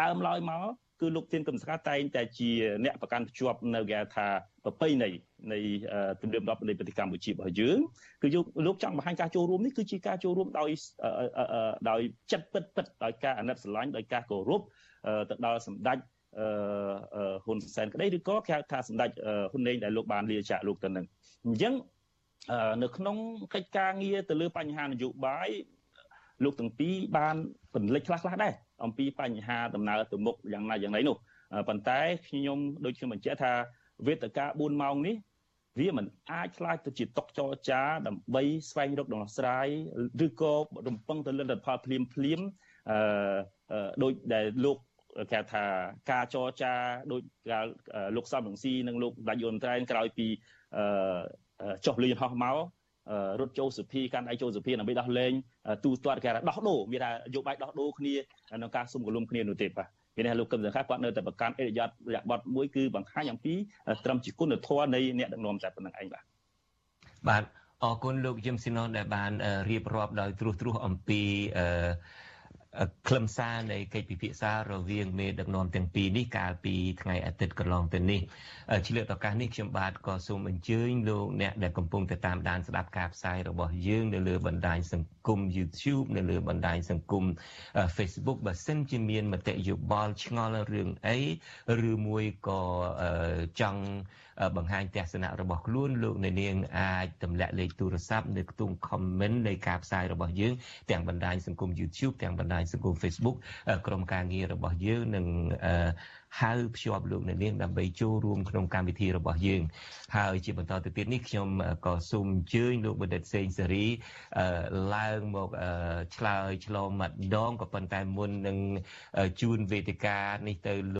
ដើមឡើយមក គឺលោកទៀនកឹមសុខាតែងតែជាអ្នកប្រកាន់ភ្ជាប់នៅគេថាប្រពៃណីនៃទំនៀមទម្លាប់នៃប្រទេសកម្ពុជារបស់យើងគឺលោកចង់បង្ហាញការចូលរួមនេះគឺជាការចូលរួមដោយដោយចិត្តពិតពិតដោយការអាណិតស្រឡាញ់ដោយការគោរពទៅដល់សម្ដេចហ៊ុនសែនក្តីឬក៏គេហៅថាសម្ដេចហ៊ុនណេងដែលលោកបានលាចាកលោកទៅនឹងអញ្ចឹងនៅក្នុងកិច្ចការងារទៅលើបញ្ហានយោបាយលោកទាំងពីរបានពន្លិចខ្លះខ្លះដែរ អំពីបញ្ហាដំណើរទៅមុខយ៉ាងណាយ៉ាងណីនោះប៉ុន្តែខ្ញុំដូចខ្ញុំបញ្ជាក់ថាវេទិកា4ម៉ោងនេះវាមិនអាចឆ្លាយទៅជាតុកចរចាដើម្បីស្វែងរកដំណោះស្រាយឬក៏រំពឹងទៅលើលទ្ធផលភ្លាមភ្លាមអឺដោយដែលលោកគេថាការចរចាដោយលោកសំរងស៊ីនិងលោកដាច់យន្តត្រែនក្រោយពីអឺចុះលីហោះមក រត់ចូលសុភីកាន់ដៃចូលសុភីដើម្បីដោះលែងទូទាត់គេថាដោះដូរមានថាយោបាយដោះដូរគ្នាក្នុងការសុំកលុំគ្នានោះទេបាទមានន័យថាលោកកឹមសុខាគាត់នៅតែប្រកាន់អរិយបទរយៈបទមួយគឺបង្ហាញអំពីត្រឹមជាគុណធម៌នៃអ្នកដឹកនាំតែប៉ុណ្្នឹងឯងបាទបាទអរគុណលោកយឹមស៊ីណុនដែលបានរៀបរាប់ដោយត្រួសត្រាសអំពីអឺ ខ្លឹមសារនៃកិច្ចពិភាក្សារវាងមេដឹកនាំទាំងពីរនេះកាលពីថ្ងៃអាទិត្យកន្លងទៅនេះឆ្លៀតឱកាសនេះខ្ញុំបាទក៏សូមអញ្ជើញលោកអ្នកដែលកំពុងតែតាមដានស្ដាប់ការផ្សាយរបស់យើងនៅលើបណ្ដាញសង្គម YouTube នៅលើបណ្ដាញសង្គម Facebook បើសិនជាមានមតិយោបល់ឆ្ងល់រឿងអីឬមួយក៏ចង់ បង្ហាញទស្សនៈរបស់ខ្លួនលោកអ្នកនាងអាចទម្លាក់លេខទូរស័ព្ទនៅខ្ទង់ comment នៃការផ្សាយរបស់យើងទាំងបណ្ដាញសង្គម YouTube ទាំងបណ្ដាញសង្គម Facebook ក្រុមការងាររបស់យើងនឹងហៅភ្ជាប់លោកអ្នកនាងដើម្បីចូលរួមក្នុងកម្មវិធីរបស់យើងហើយជាបន្តទៅទៀតនេះខ្ញុំក៏សូមអញ្ជើញលោកបណ្ឌិតសេងសេរីឡើងមកឆ្លើយឆ្លងម្ដងក៏ប៉ុន្តែមុននឹងជួនវេទិកានេះទៅ